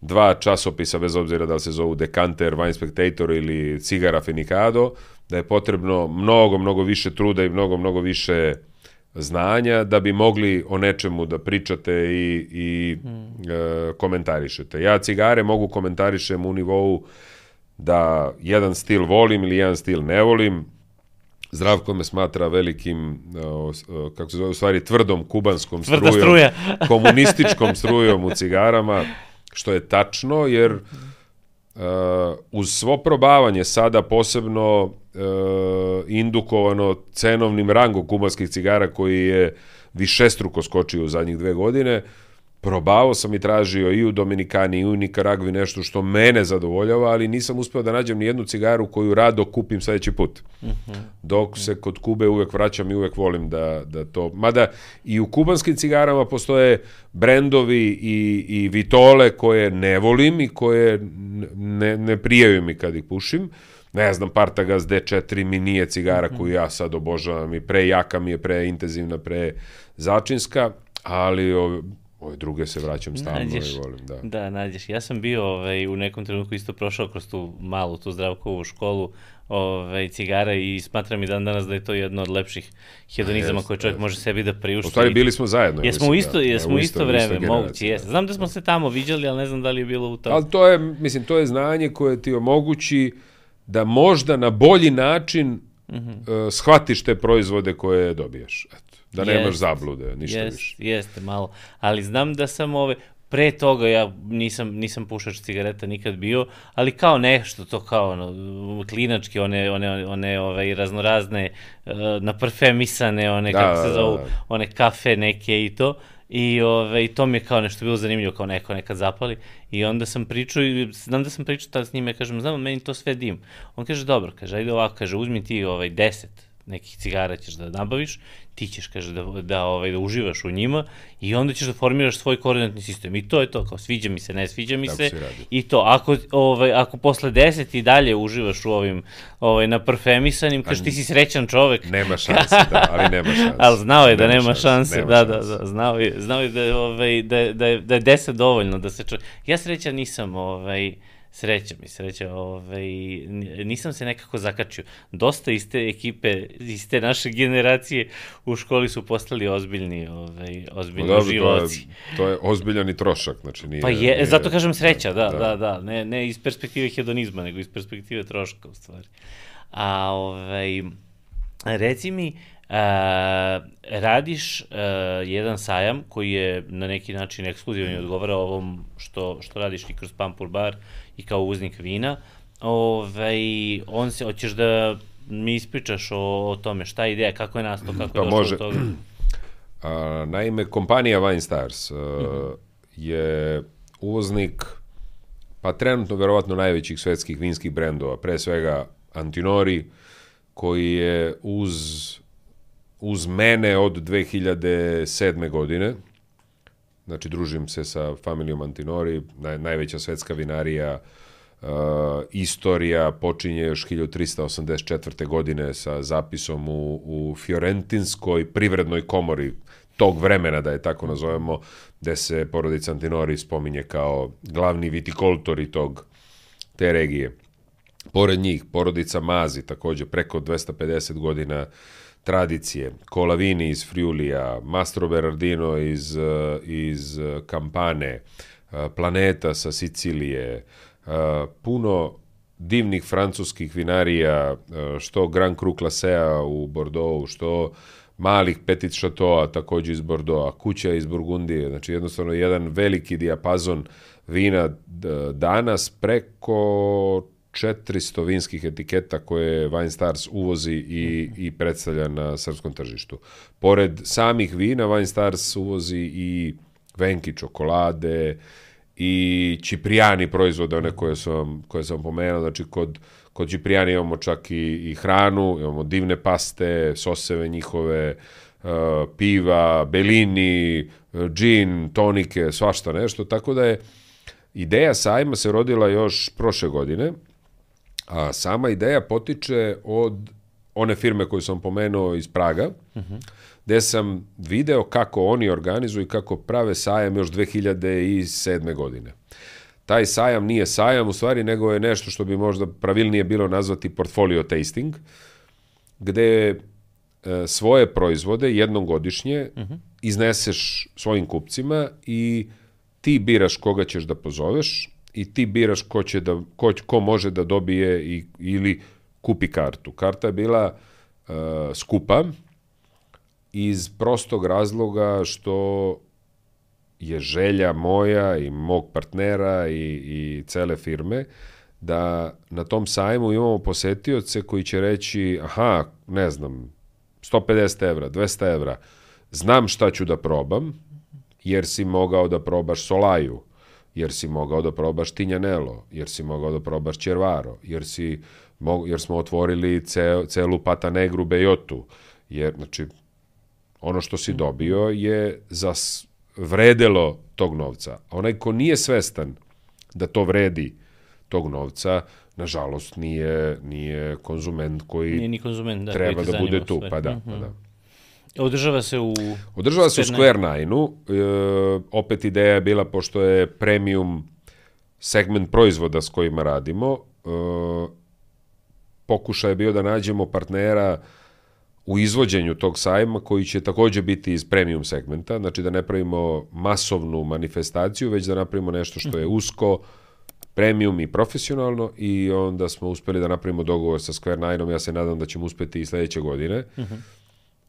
dva časopisa, bez obzira da se zovu Decanter, Wine Spectator ili Cigara Finicado, da je potrebno mnogo, mnogo više truda i mnogo, mnogo više znanja da bi mogli o nečemu da pričate i, i e, komentarišete. Ja cigare mogu komentarišem u nivou da jedan stil volim ili jedan stil ne volim. Zdravko me smatra velikim, o, s- o, kako se zove, u stvari tvrdom kubanskom Tvrda strujom, komunističkom strujom u cigarama, što je tačno, jer uh, uz svo probavanje sada posebno uh, indukovano cenovnim rangom kubanskih cigara koji je višestruko skočio u zadnjih dve godine, probavao sam i tražio i u Dominikani i u Nikaragvi nešto što mene zadovoljava, ali nisam uspeo da nađem ni jednu cigaru koju rado kupim sledeći put. Dok se kod Kube uvek vraćam i uvek volim da, da to... Mada i u kubanskim cigarama postoje brendovi i, i vitole koje ne volim i koje ne, ne prijaju mi kad ih pušim. Ne znam, Partagaz D4 mi nije cigara koju ja sad obožavam i pre jaka mi je, pre intenzivna, pre začinska, ali ove, druge se vraćam stalno Nađeš. i volim, da. Da, nađeš. Ja sam bio ovaj, u nekom trenutku isto prošao kroz tu malu, tu zdravkovu školu ovaj, cigara i smatram i dan danas da je to jedno od lepših hedonizama koje čovjek jest. može sebi da priušti. U stvari bili smo zajedno. ja Jesmo u isto, da. jesmo Da, u isto vreme, istoj moguće, jeste. da. Znam da smo se tamo viđali, ali ne znam da li je bilo u tom. Ali to je, mislim, to je znanje koje ti omogući da možda na bolji način Mhm. uh, shvatiš te proizvode koje dobijaš. Eto, da nemaš Jest. zablude, ništa Jest, više. Jeste, malo. Ali znam da sam ove, pre toga ja nisam, nisam pušač cigareta nikad bio, ali kao nešto, to kao ono, klinački, one, one, one ovaj, raznorazne, uh, naparfemisane, one, Da, kako da, se da, zovu, da. one kafe neke i to. I ove, i to mi je kao nešto bilo zanimljivo, kao neko nekad zapali. I onda sam pričao, i znam da sam pričao tad s njime, ja kažem, znam, meni to sve dim. On kaže, dobro, kaže, ajde ovako, kaže, uzmi ti ovaj, deset nekih cigara ćeš da nabaviš, ti ćeš, kaže, da, da, ovaj, da uživaš u njima i onda ćeš da formiraš svoj koordinatni sistem. I to je to, kao sviđa mi se, ne sviđa mi Tako se. I to, ako, ovaj, ako posle deset i dalje uživaš u ovim ovaj, na parfemisanim, kaže, ti si srećan čovek. Nema šanse, da, ali nema šanse. Ali znao je da nema, šanse, šanse, nema da, da, da, znao je, znao je da ovaj, da, da, da je deset dovoljno da se čovjek... Ja sreća nisam, ovaj, sreća mi, sreća, ovaj, nisam se nekako zakačio. Dosta iz te ekipe, iz te naše generacije u školi su postali ozbiljni, ovaj, No ozbiljni dobro, to je, živoci. to je ozbiljan i trošak, znači nije... Pa je, nije- zato kažem sreća, da, da, da, ne, ne iz perspektive hedonizma, nego iz perspektive troška, u stvari. A, ovaj, reci mi, a, radiš a, jedan sajam koji je na neki način ekskluzivan i odgovara ovom što, što radiš i kroz Pampur bar i kao uznik vina. Ovaj, on se, hoćeš da mi ispričaš o, o tome šta je ideja, kako je nastao, kako Pa je došlo može. do toga. A, naime, kompanija Wine Stars uh, je uvoznik pa trenutno verovatno najvećih svetskih vinskih brendova, pre svega Antinori, koji je uz uz mene od 2007. godine. Znači, družim se sa familijom Antinori, naj, najveća svetska vinarija, uh, istorija počinje još 1384. godine sa zapisom u, u Fiorentinskoj privrednoj komori tog vremena, da je tako nazovemo, gde se porodica Antinori spominje kao glavni vitikoltori tog, te regije. Pored njih, porodica Mazi, takođe preko 250 godina tradicije, Kolavini iz Friulija, Mastro Berardino iz, eh, iz Kampane, eh, Planeta sa Sicilije, eh, puno divnih francuskih vinarija, što Grand Cru Clasea u Bordeaux, što malih Petit Chateau, takođe iz Bordeaux, kuća iz Burgundije, znači jednostavno jedan veliki dijapazon vina danas preko 400 vinskih etiketa koje Wine Stars uvozi i, i predstavlja na srpskom tržištu. Pored samih vina, Wine Stars uvozi i venki čokolade i Čiprijani proizvode, one koje sam, koje sam pomenuo, znači kod, kod Čiprijani imamo čak i, i hranu, imamo divne paste, soseve njihove, uh, piva, belini, džin, tonike, svašta nešto, tako da je ideja sajma se rodila još prošle godine, A sama ideja potiče od one firme koju sam pomenuo iz Praga, uh -huh. gde sam video kako oni organizuju i kako prave sajam još 2007. godine. Taj sajam nije sajam u stvari, nego je nešto što bi možda pravilnije bilo nazvati portfolio tasting, gde e, svoje proizvode jednom godišnje uh -huh. izneseš svojim kupcima i ti biraš koga ćeš da pozoveš, i ti biraš ko, će da, ko, ko može da dobije i, ili kupi kartu. Karta je bila uh, skupa iz prostog razloga što je želja moja i mog partnera i, i cele firme da na tom sajmu imamo posetioce koji će reći aha, ne znam, 150 evra, 200 evra, znam šta ću da probam, jer si mogao da probaš Solaju, jer si mogao da probaš Tinjanelo, jer si mogao da probaš Červaro, jer, si, jer smo otvorili ce, celu Pata Negru Bejotu, jer, znači, ono što si dobio je za vredelo tog novca. A onaj ko nije svestan da to vredi tog novca, nažalost nije, nije konzument koji nije ni konzument, da, treba da bude tu. Pa da, mm -hmm. pa mhm. da. Održava se u... Održava se u Square Nine-u. E, opet ideja je bila, pošto je premium segment proizvoda s kojima radimo, e, pokušaj je bio da nađemo partnera u izvođenju tog sajma koji će takođe biti iz premium segmenta, znači da ne pravimo masovnu manifestaciju, već da napravimo nešto što je usko, premium i profesionalno i onda smo uspeli da napravimo dogovor sa Square Nine-om, ja se nadam da ćemo uspeti i sledeće godine. Uh mhm. -huh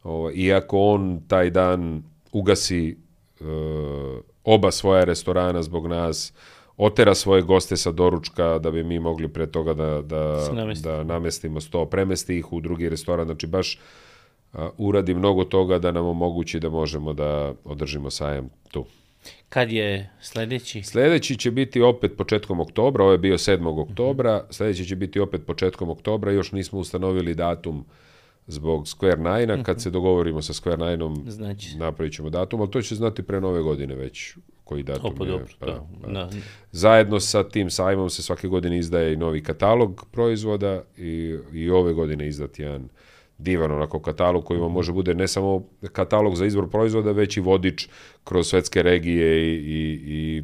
Ovo, iako on taj dan ugasi uh, oba svoja restorana zbog nas, otera svoje goste sa doručka da bi mi mogli pre toga da, da, da namestimo sto, premesti ih u drugi restoran, znači baš uh, uradi mnogo toga da nam omogući da možemo da održimo sajam tu. Kad je sledeći? Sledeći će biti opet početkom oktobra, ovo je bio 7. oktobra, -huh. sledeći će biti opet početkom oktobra, još nismo ustanovili datum uh, zbog Square Nine-a, kad se dogovorimo sa Square Nine-om, znači. napravit ćemo datum, ali to će znati pre nove godine već koji datum Opa, je. Dobro, pa, da, pa. Da. Zajedno sa tim sajmom se svake godine izdaje i novi katalog proizvoda i, i ove godine izdat jedan divan onako katalog koji vam može bude ne samo katalog za izbor proizvoda, već i vodič kroz svetske regije i, i, i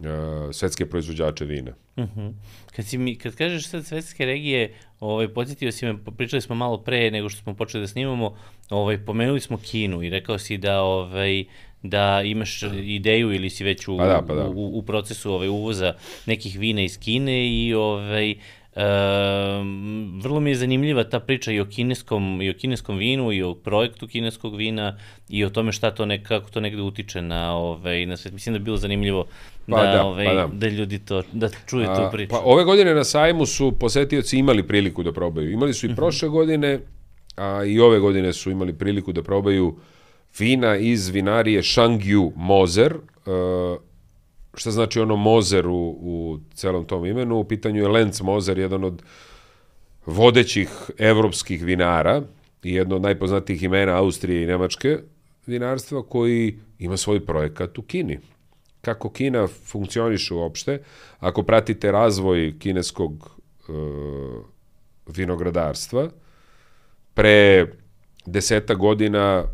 uh, svetske proizvođače vina. Uh mhm. -huh. Kad, si mi, kad kažeš sad svetske regije, ovaj, podsjetio si me, pričali smo malo pre nego što smo počeli da snimamo, ovaj, pomenuli smo Kinu i rekao si da ovaj, da imaš ideju ili si već u, pa da, pa da. u, u procesu ovaj, uvoza nekih vina iz Kine i ovaj, E, vrlo mi je zanimljiva ta priča i o kineskom, i o kineskom vinu i o projektu kineskog vina i o tome šta to nek, kako to negde utiče na, ovaj, na svet. Mislim da je bilo zanimljivo pa da, da, ovaj, pa da. da ljudi to, da čuje tu priču. Pa ove godine na sajmu su posetioci imali priliku da probaju. Imali su i mhm. prošle godine, a i ove godine su imali priliku da probaju vina iz vinarije Shangyu Moser, uh, šta znači ono Mozer u, u celom tom imenu, u pitanju je Lenz Mozer, jedan od vodećih evropskih vinara, i jedno od najpoznatijih imena Austrije i Nemačke vinarstva koji ima svoj projekat u Kini. Kako Kina funkcioniše uopšte, ako pratite razvoj kineskog e, vinogradarstva, pre deseta godina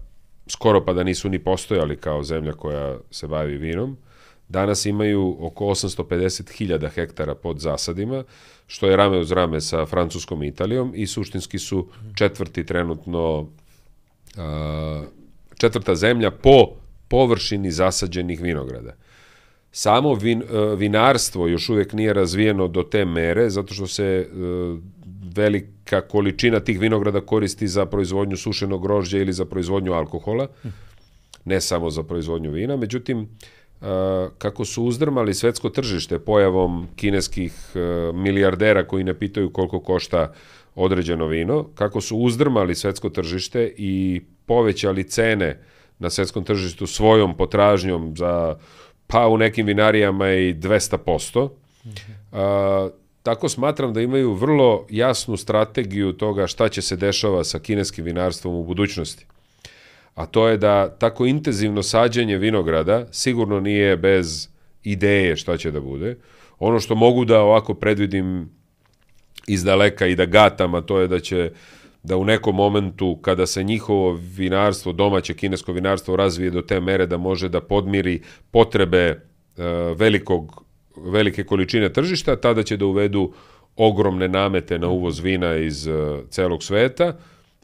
skoro pa da nisu ni postojali kao zemlja koja se bavi vinom, danas imaju oko 850.000 hektara pod zasadima, što je rame uz rame sa Francuskom i Italijom i suštinski su četvrti trenutno četvrta zemlja po površini zasađenih vinograda. Samo vin, vinarstvo još uvijek nije razvijeno do te mere, zato što se velika količina tih vinograda koristi za proizvodnju sušenog grožđa ili za proizvodnju alkohola, ne samo za proizvodnju vina. Međutim, kako su uzdrmali svetsko tržište pojavom kineskih milijardera koji ne pitaju koliko košta određeno vino, kako su uzdrmali svetsko tržište i povećali cene na svetskom tržištu svojom potražnjom za pa u nekim vinarijama i 200%. Mm -hmm. Tako smatram da imaju vrlo jasnu strategiju toga šta će se dešava sa kineskim vinarstvom u budućnosti. A to je da tako intenzivno sađenje vinograda sigurno nije bez ideje šta će da bude. Ono što mogu da ovako predvidim iz daleka i da gatam, a to je da će da u nekom momentu kada se njihovo vinarstvo, domaće kinesko vinarstvo razvije do te mere da može da podmiri potrebe e, velikog velike količine tržišta, tada će da uvedu ogromne namete na uvoz vina iz uh, celog sveta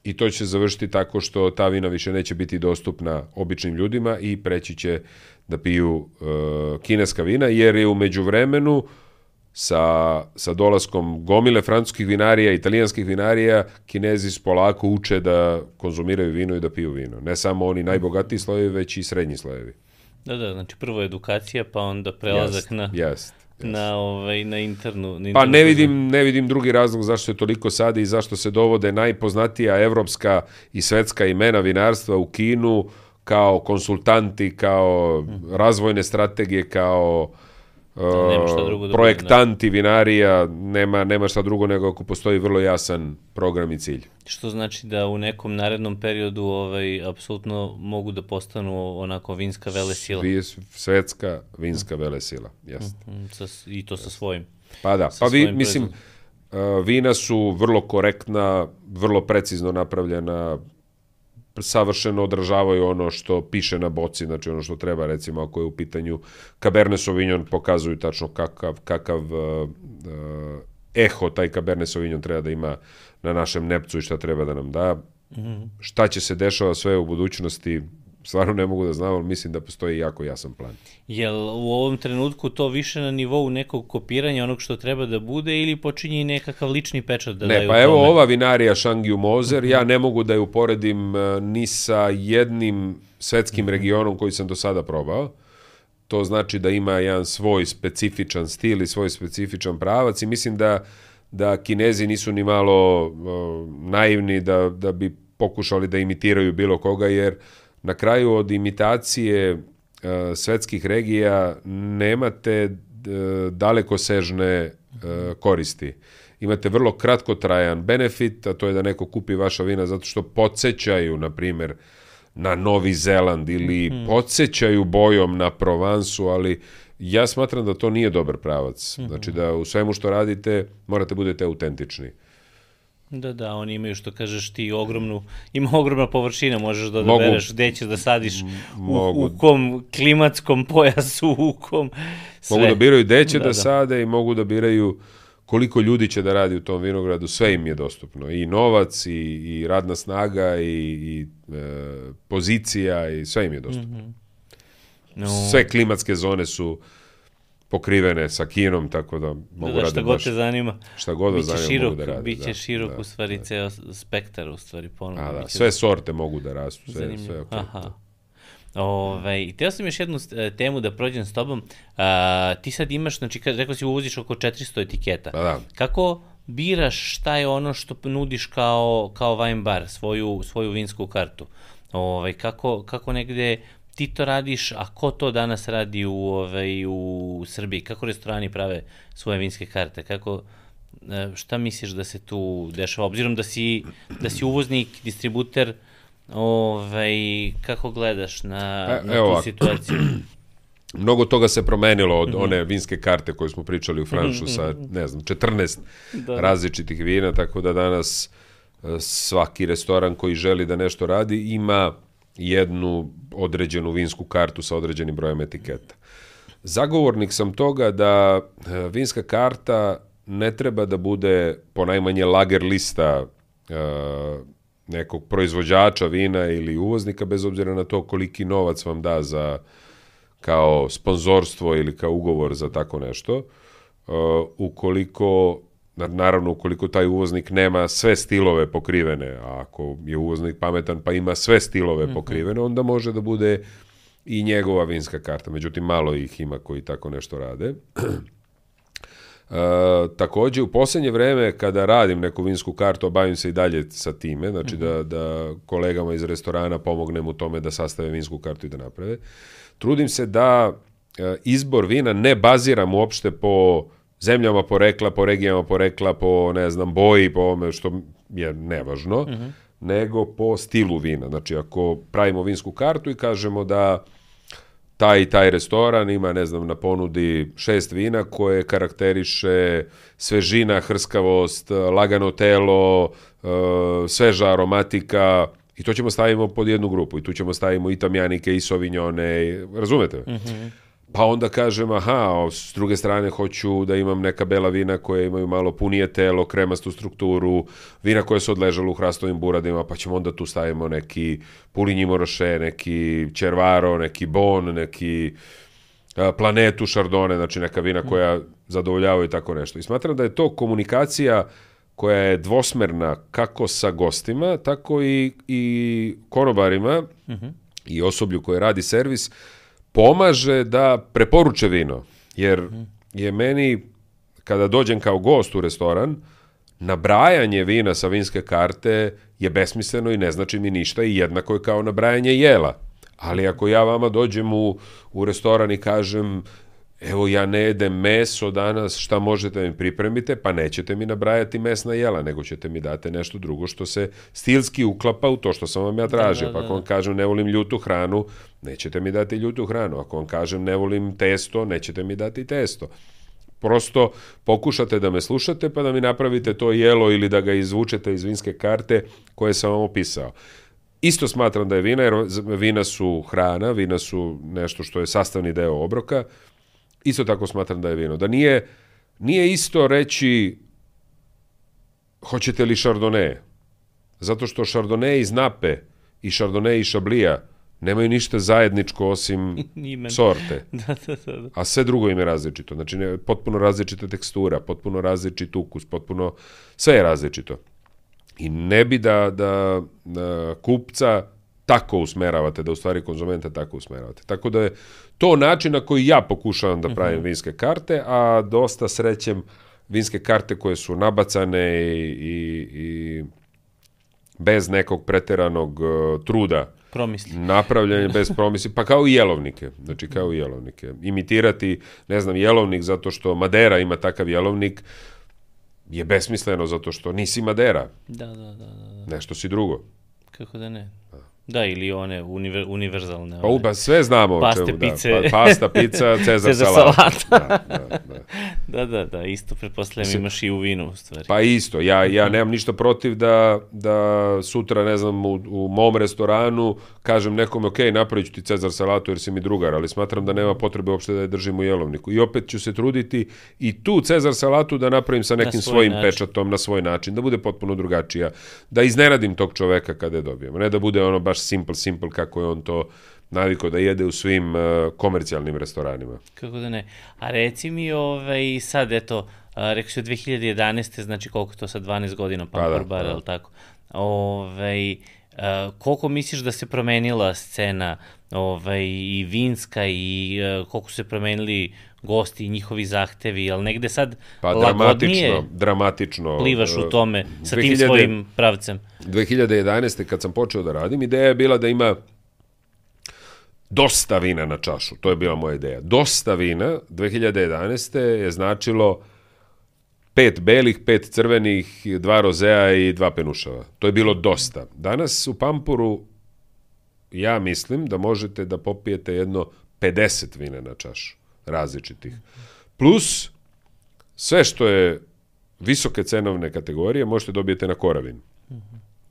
i to će završiti tako što ta vina više neće biti dostupna običnim ljudima i preći će da piju uh, kineska vina, jer je umeđu vremenu sa, sa dolaskom gomile francuskih vinarija, italijanskih vinarija, kinezi polako uče da konzumiraju vino i da piju vino. Ne samo oni najbogatiji slojevi, već i srednji slojevi. Da, da, znači prvo edukacija, pa onda prelazak jest, na, jest. Na, ovaj, na internu. Na internu pa ne vidim, ne vidim drugi razlog zašto se toliko sadi i zašto se dovode najpoznatija evropska i svetska imena vinarstva u Kinu kao konsultanti, kao razvojne strategije, kao Da, nema šta drugo da projektanti bude, vinarija, nema, nema šta drugo nego ako postoji vrlo jasan program i cilj. Što znači da u nekom narednom periodu ovaj, apsolutno mogu da postanu onako vinska velesila. Svetska vinska velesila, jest. Mm -hmm, sa, I to sa svojim. Pa da, pa vi, mislim, uh, vina su vrlo korektna, vrlo precizno napravljena, savršeno odražavaju ono što piše na boci, znači ono što treba, recimo, ako je u pitanju Cabernet Sauvignon, pokazuju tačno kakav, kakav uh, uh, eho taj Cabernet Sauvignon treba da ima na našem nepcu i šta treba da nam da. Mm -hmm. Šta će se dešava sve u budućnosti, stvarno ne mogu da znam, ali mislim da postoji jako jasan plan. Jel u ovom trenutku to više na nivou nekog kopiranja onog što treba da bude ili počinje i nekakav lični pečat da ne, daju pa tome? evo ova vinarija Shangyu Moser, ja ne mogu da je uporedim e, ni sa jednim svetskim regionom koji sam do sada probao. To znači da ima jedan svoj specifičan stil i svoj specifičan pravac i mislim da da Kinezi nisu ni malo uh, naivni da, da bi pokušali da imitiraju bilo koga, jer na kraju od imitacije uh, svetskih regija nemate uh, dalekosežne uh, koristi. Imate vrlo kratkotrajan benefit, a to je da neko kupi vaša vina zato što podsjećaju, na primjer, na Novi Zeland ili mm. podsjećaju bojom na Provansu, ali ja smatram da to nije dobar pravac. -hmm. Znači da u svemu što radite morate budete autentični. Da, da, oni imaju što kažeš ti ogromnu, ima ogromna površina, možeš da odabereš gde ćeš da sadiš, u, u kom klimatskom pojasu, u kom sve. Mogu da biraju gde će da, da, da sade i mogu da biraju koliko ljudi će da radi u tom vinogradu, sve im je dostupno. I novac, i, i radna snaga, i, i e, pozicija, i sve im je dostupno. Mm -hmm. no. Sve klimatske zone su pokrivene sa kinom, tako da mogu da, da, šta god te zanima. Šta god da zanima širok, mogu da radi. Biće da, širok da, u stvari da. ceo spektar u stvari ponovno. A da, sve da... sorte mogu da rastu, sve, Zanimljivo. sve okay. Aha. Ove, I teo sam još jednu e, temu da prođem s tobom. A, ti sad imaš, znači, rekao si uvoziš oko 400 etiketa. Pa da. Kako biraš šta je ono što nudiš kao, kao wine bar, svoju, svoju vinsku kartu? Ove, kako, kako negde ti to radiš, a ko to danas radi u, ovaj, u Srbiji? Kako restorani prave svoje vinske karte? Kako, E, šta misliš da se tu dešava? Obzirom da si, da si uvoznik, distributer, ovaj, kako gledaš na, Pa, na tu ovako. situaciju? Mnogo toga se promenilo Mhm. od one vinske karte koje smo pričali u Franšu sa, ne znam, 14 Da. različitih vina, tako da danas e, svaki restoran koji želi da nešto radi ima jednu određenu vinsku kartu sa određenim brojem etiketa. Zagovornik sam toga da e, vinska karta ne treba da bude ponajmanje lager lista e, nekog proizvođača vina ili uvoznika, bez obzira na to koliki novac vam da za kao sponzorstvo ili kao ugovor za tako nešto, uh, ukoliko, naravno ukoliko taj uvoznik nema sve stilove pokrivene, a ako je uvoznik pametan pa ima sve stilove pokrivene, onda može da bude i njegova vinska karta. Međutim, malo ih ima koji tako nešto rade. E, takođe, u posljednje vreme, kada radim neku vinsku kartu, bavim se i dalje sa time, znači da, da kolegama iz restorana pomognem u tome da sastave vinsku kartu i da naprave, trudim se da e, izbor vina ne baziram uopšte po zemljama porekla, po regijama porekla, po, ne znam, boji, po ovome što je nevažno, nego po stilu vina. Znači, ako pravimo vinsku kartu i kažemo da taj i taj restoran ima, ne znam, na ponudi šest vina koje karakteriše svežina, hrskavost, lagano telo, e, sveža aromatika i to ćemo stavimo pod jednu grupu i tu ćemo stavimo i tamjanike i sovinjone, razumete? me? Pa onda kažem, aha, s druge strane hoću da imam neka bela vina koje imaju malo punije telo, kremastu strukturu, vina koje su odležale u hrastovim buradima, pa ćemo onda tu stavimo neki pulinji moroše, neki červaro, neki bon, neki a, planetu šardone, znači neka vina koja zadovoljavaju tako nešto. I smatram da je to komunikacija koja je dvosmerna kako sa gostima, tako i, i konobarima i osoblju koje radi servis, pomaže da preporuče vino. Jer je meni, kada dođem kao gost u restoran, nabrajanje vina sa vinske karte je besmisleno i ne znači mi ništa i jednako je kao nabrajanje jela. Ali ako ja vama dođem u, u restoran i kažem evo ja ne jedem meso danas, šta možete da mi pripremite? Pa nećete mi nabrajati mesna jela, nego ćete mi dati nešto drugo što se stilski uklapa u to što sam vam ja tražio. da, pa da, ako vam kažem ne volim ljutu hranu, nećete mi dati ljutu hranu. Ako vam kažem ne volim testo, nećete mi dati testo. Prosto pokušate da me slušate pa da mi napravite to jelo ili da ga izvučete iz vinske karte koje sam vam opisao. Isto smatram da je vina, jer vina su hrana, vina su nešto što je sastavni deo obroka. Isto tako smatram da je vino. Da nije, nije isto reći hoćete li šardone? Zato što šardone iz Nape i šardone iz Šablija nemaju ništa zajedničko osim Imen. sorte. da, da, da, da. A sve drugo im je različito. Znači, ne, potpuno različita tekstura, potpuno različit ukus, potpuno... Sve je različito. I ne bi da, da, da kupca tako usmeravate, da u stvari konzumenta tako usmeravate. Tako da je to način na koji ja pokušavam da pravim vinske karte, a dosta srećem vinske karte koje su nabacane i, i, i bez nekog preteranog uh, truda Promisli. napravljanje bez promisli, pa kao i jelovnike, znači kao i jelovnike. Imitirati, ne znam, jelovnik zato što Madera ima takav jelovnik je besmisleno zato što nisi Madera, Da, da, da, da, da. nešto si drugo. Kako da ne? Da, ili one univer, univerzalne. Pa one. uba, sve znamo o Paste, čemu, pice. da. Pa, pasta, pizza, Cezar, Cezar salata. salata. Da, da, da. Da, da, da, isto pretpostavljam imaš i u vinu, u stvari. Pa isto, ja, ja nemam ništa protiv da, da sutra, ne znam, u, u mom restoranu kažem nekome, ok, napravit ću ti Cezar salatu jer si mi drugar, ali smatram da nema potrebe uopšte da je držim u jelovniku. I opet ću se truditi i tu Cezar salatu da napravim sa nekim svoj svojim način. pečatom, na svoj način, da bude potpuno drugačija, da iznenadim tog čoveka kada je dobijemo. Ne da bude ono baš simple, simple kako je on to navikao da jede u svim uh, komercijalnim restoranima. Kako da ne. A reci mi, ovaj, sad, eto, a, rekao od 2011. znači koliko to sad 12 godina, pa, Pa da, bar, pa da. tako? Ovaj, a, koliko misliš da se promenila scena ovaj, i vinska i a, koliko su se promenili gosti i njihovi zahtevi, jel negde sad Pa lagodnije dramatično, dramatično. plivaš u uh, tome sa tim 2000 svojim pravcem? 2011. kad sam počeo da radim, ideja je bila da ima dosta vina na čašu. To je bila moja ideja. Dosta vina 2011. je značilo pet belih, pet crvenih, dva rozea i dva penušava. To je bilo dosta. Danas u Pampuru ja mislim da možete da popijete jedno 50 vina na čašu različitih. Plus sve što je visoke cenovne kategorije možete dobijete na koravin.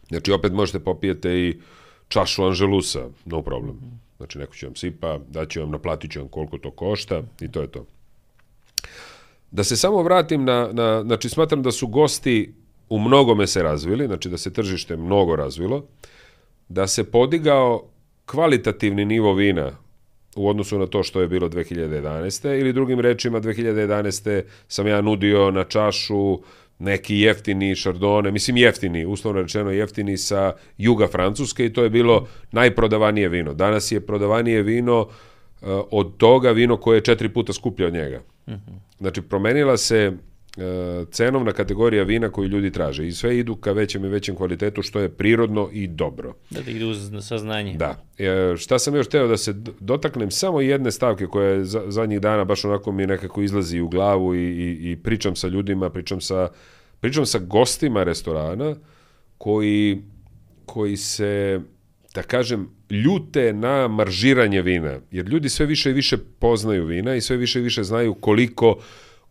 Znači opet možete popijete i čašu Anželusa, no problem. Znači neko će vam sipa, daće vam, naplatit će vam koliko to košta i to je to. Da se samo vratim na, na znači smatram da su gosti u mnogome se razvili, znači da se tržište mnogo razvilo, da se podigao kvalitativni nivo vina u odnosu na to što je bilo 2011. ili drugim rečima 2011. sam ja nudio na čašu neki jeftini šardone, mislim jeftini, uslovno rečeno jeftini sa juga Francuske i to je bilo najprodavanije vino. Danas je prodavanije vino uh, od toga vino koje je četiri puta skuplje od njega. Znači, promenila se cenovna kategorija vina koju ljudi traže i sve idu ka većem i većem kvalitetu što je prirodno i dobro. Da ti ide uz saznanje. Da. E, šta sam još teo da se dotaknem samo jedne stavke koja je za, zadnjih dana baš onako mi nekako izlazi u glavu i, i, i pričam sa ljudima, pričam sa, pričam sa gostima restorana koji, koji se, da kažem, ljute na maržiranje vina. Jer ljudi sve više i više poznaju vina i sve više i više znaju koliko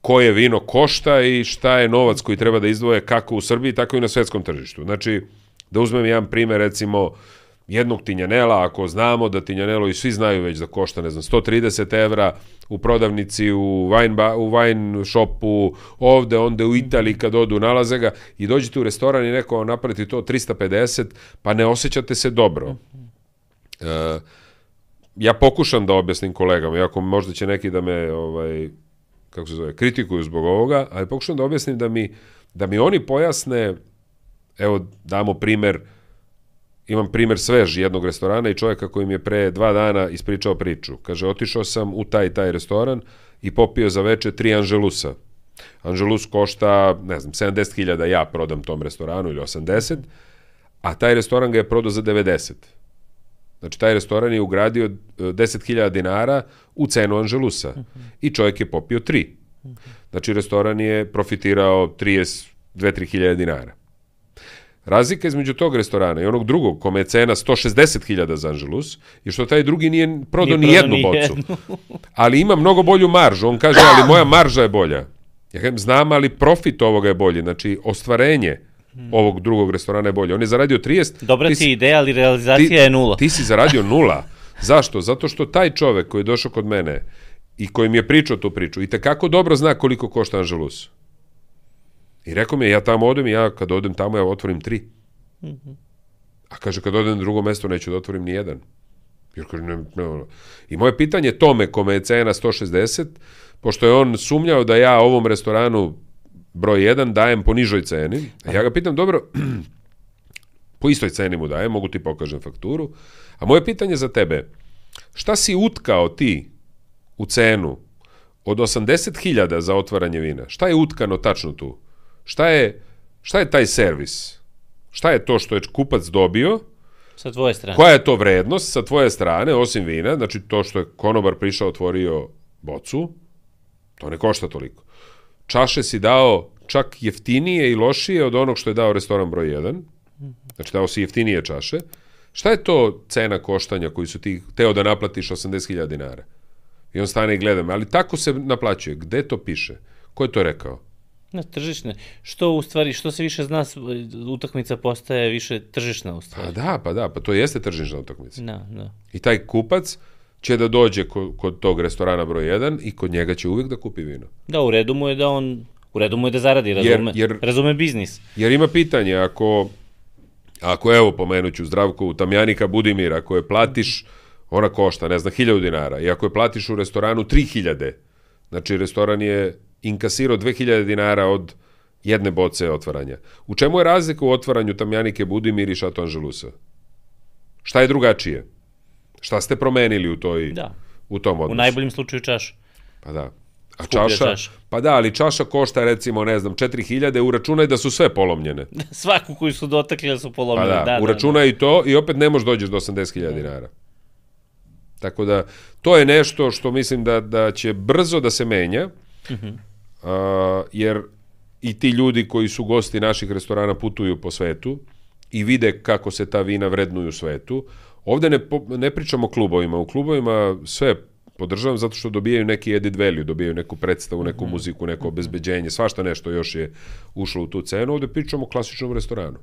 koje vino košta i šta je novac koji treba da izdvoje kako u Srbiji, tako i na svetskom tržištu. Znači, da uzmem jedan primer, recimo, jednog tinjanela, ako znamo da tinjanelo i svi znaju već da košta, ne znam, 130 evra u prodavnici, u wine, ba, u wine shopu, ovde, onda u Italiji kad odu, nalaze ga i dođete u restoran i neko vam to 350, pa ne osjećate se dobro. E, ja pokušam da objasnim kolegama, iako možda će neki da me ovaj kako se zove, kritikuju zbog ovoga, ali pokušam da objasnim da mi da mi oni pojasne evo damo primer imam primer svež jednog restorana i čovjeka koji mi je pre dva dana ispričao priču. Kaže, otišao sam u taj taj restoran i popio za veče tri Anželusa. Anželus košta, ne znam, 70.000 ja prodam tom restoranu ili 80, a taj restoran ga je prodao za 90. Znači, taj restoran je ugradio e, 10.000 dinara u cenu Anželusa. I čovjek je popio tri. Znači, restoran je profitirao 32-3 hiljade dinara. Razlika između tog restorana i onog drugog, kome je cena 160.000 za Angelus, je što taj drugi nije prodao ni prodao jednu ni bocu. jednu. ali ima mnogo bolju maržu. On kaže, ali moja marža je bolja. Ja kažem, znam, ali profit ovoga je bolji. Znači, ostvarenje ovog drugog restorana je bolje. On je zaradio 30... Dobra ti ti si- ideja, ali realizacija je nula. Ti si zaradio nula. Zašto? Zato što taj čovek koji je došao kod mene i koji mi je pričao tu priču i tekako dobro zna koliko košta Anželus. I rekao mi je, ja tamo odem i ja kad odem tamo ja otvorim tri. A kaže, kad odem na drugo mesto neću da otvorim ni jedan. Jer kaže, ne, ne, ono. I moje pitanje tome, kome je cena 160, pošto je on sumnjao da ja ovom restoranu broj 1 dajem po nižoj ceni, a ja ga pitam, dobro, po istoj ceni mu dajem, mogu ti pokažem fakturu, a moje pitanje za tebe, šta si utkao ti u cenu od 80.000 za otvaranje vina? Šta je utkano tačno tu? Šta je, šta je taj servis? Šta je to što je kupac dobio? Sa tvoje strane. Koja je to vrednost sa tvoje strane, osim vina? Znači to što je konobar prišao, otvorio bocu, to ne košta toliko. Čaše si dao čak jeftinije i lošije od onog što je dao restoran broj 1. Znači dao si jeftinije čaše. Šta je to cena koštanja koju su ti teo da naplatiš 80.000 dinara? I on stane i gleda me, ali tako se naplaćuje. Gde to piše? Ko je to rekao? Na tržišne. Što u stvari, što se više zna, utakmica postaje više tržišna u Pa stvari. da, pa da, pa to jeste tržišna utakmica. Da, da. I taj kupac će da dođe kod, kod tog restorana broj 1 i kod njega će uvijek da kupi vino. Da, u redu mu je da on, u redu mu je da zaradi, razume, jer- razume biznis. Jer ima pitanje, ako, ako evo pomenuću Zdravku Tamjanika Budimira, ako je platiš, ona košta, ne znam, 1000 dinara, i ako je platiš u restoranu 3000, znači restoran je inkasirao 2000 dinara od jedne boce otvaranja. U čemu je razlika u otvaranju Tamjanike Budimir i Šato Anželusa? Šta je drugačije? Šta ste promenili u toj Da. u tom odnosu? U najboljem slučaju čaš. Pa da. A Skuplja čaša, čaša. Pa da, ali čaša košta recimo, ne znam, 4000, uračunaj da su sve polomljene. Svaku koju su dotakli da su Pa polomili. da, da, da, da. uračunaj i to i opet ne možeš dođeš do 80.000 dinara. Tako da, to je nešto što mislim da, da će brzo da se menja, Mhm. a, jer i ti ljudi koji su gosti naših restorana putuju po svetu i vide kako se ta vina vrednuju u svetu. Ovde ne, ne pričamo o klubovima. U klubovima sve podržavam zato što dobijaju neki added value, dobijaju neku predstavu, neku muziku, neko obezbeđenje, svašta nešto još je ušlo u tu cenu. Ovde pričamo o klasičnom restoranu.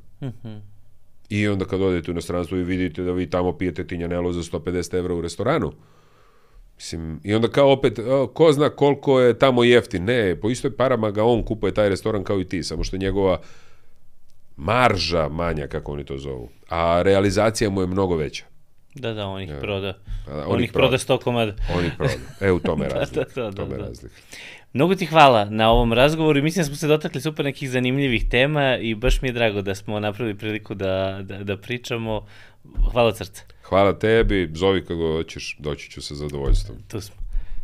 I onda kad odete u inostranstvo i vidite da vi tamo pijete tinjanelo za 150 evra u restoranu, Mislim, i onda kao opet, ko zna koliko je tamo jeftin. Ne, po istoj parama ga on kupuje taj restoran kao i ti, samo što je njegova marža manja, kako oni to zovu. A realizacija mu je mnogo veća. Da, da, on ih proda. A da, on, ih proda sto komada. On ih proda. E, u tome je razlika. da, da, u tome je da. razlika. Mnogo ti hvala na ovom razgovoru i mislim da smo se dotakli super nekih zanimljivih tema i baš mi je drago da smo napravili priliku da, da, da pričamo. Hvala od srca. Hvala tebi, zovi kako hoćeš, doći ću sa zadovoljstvom. Tu smo.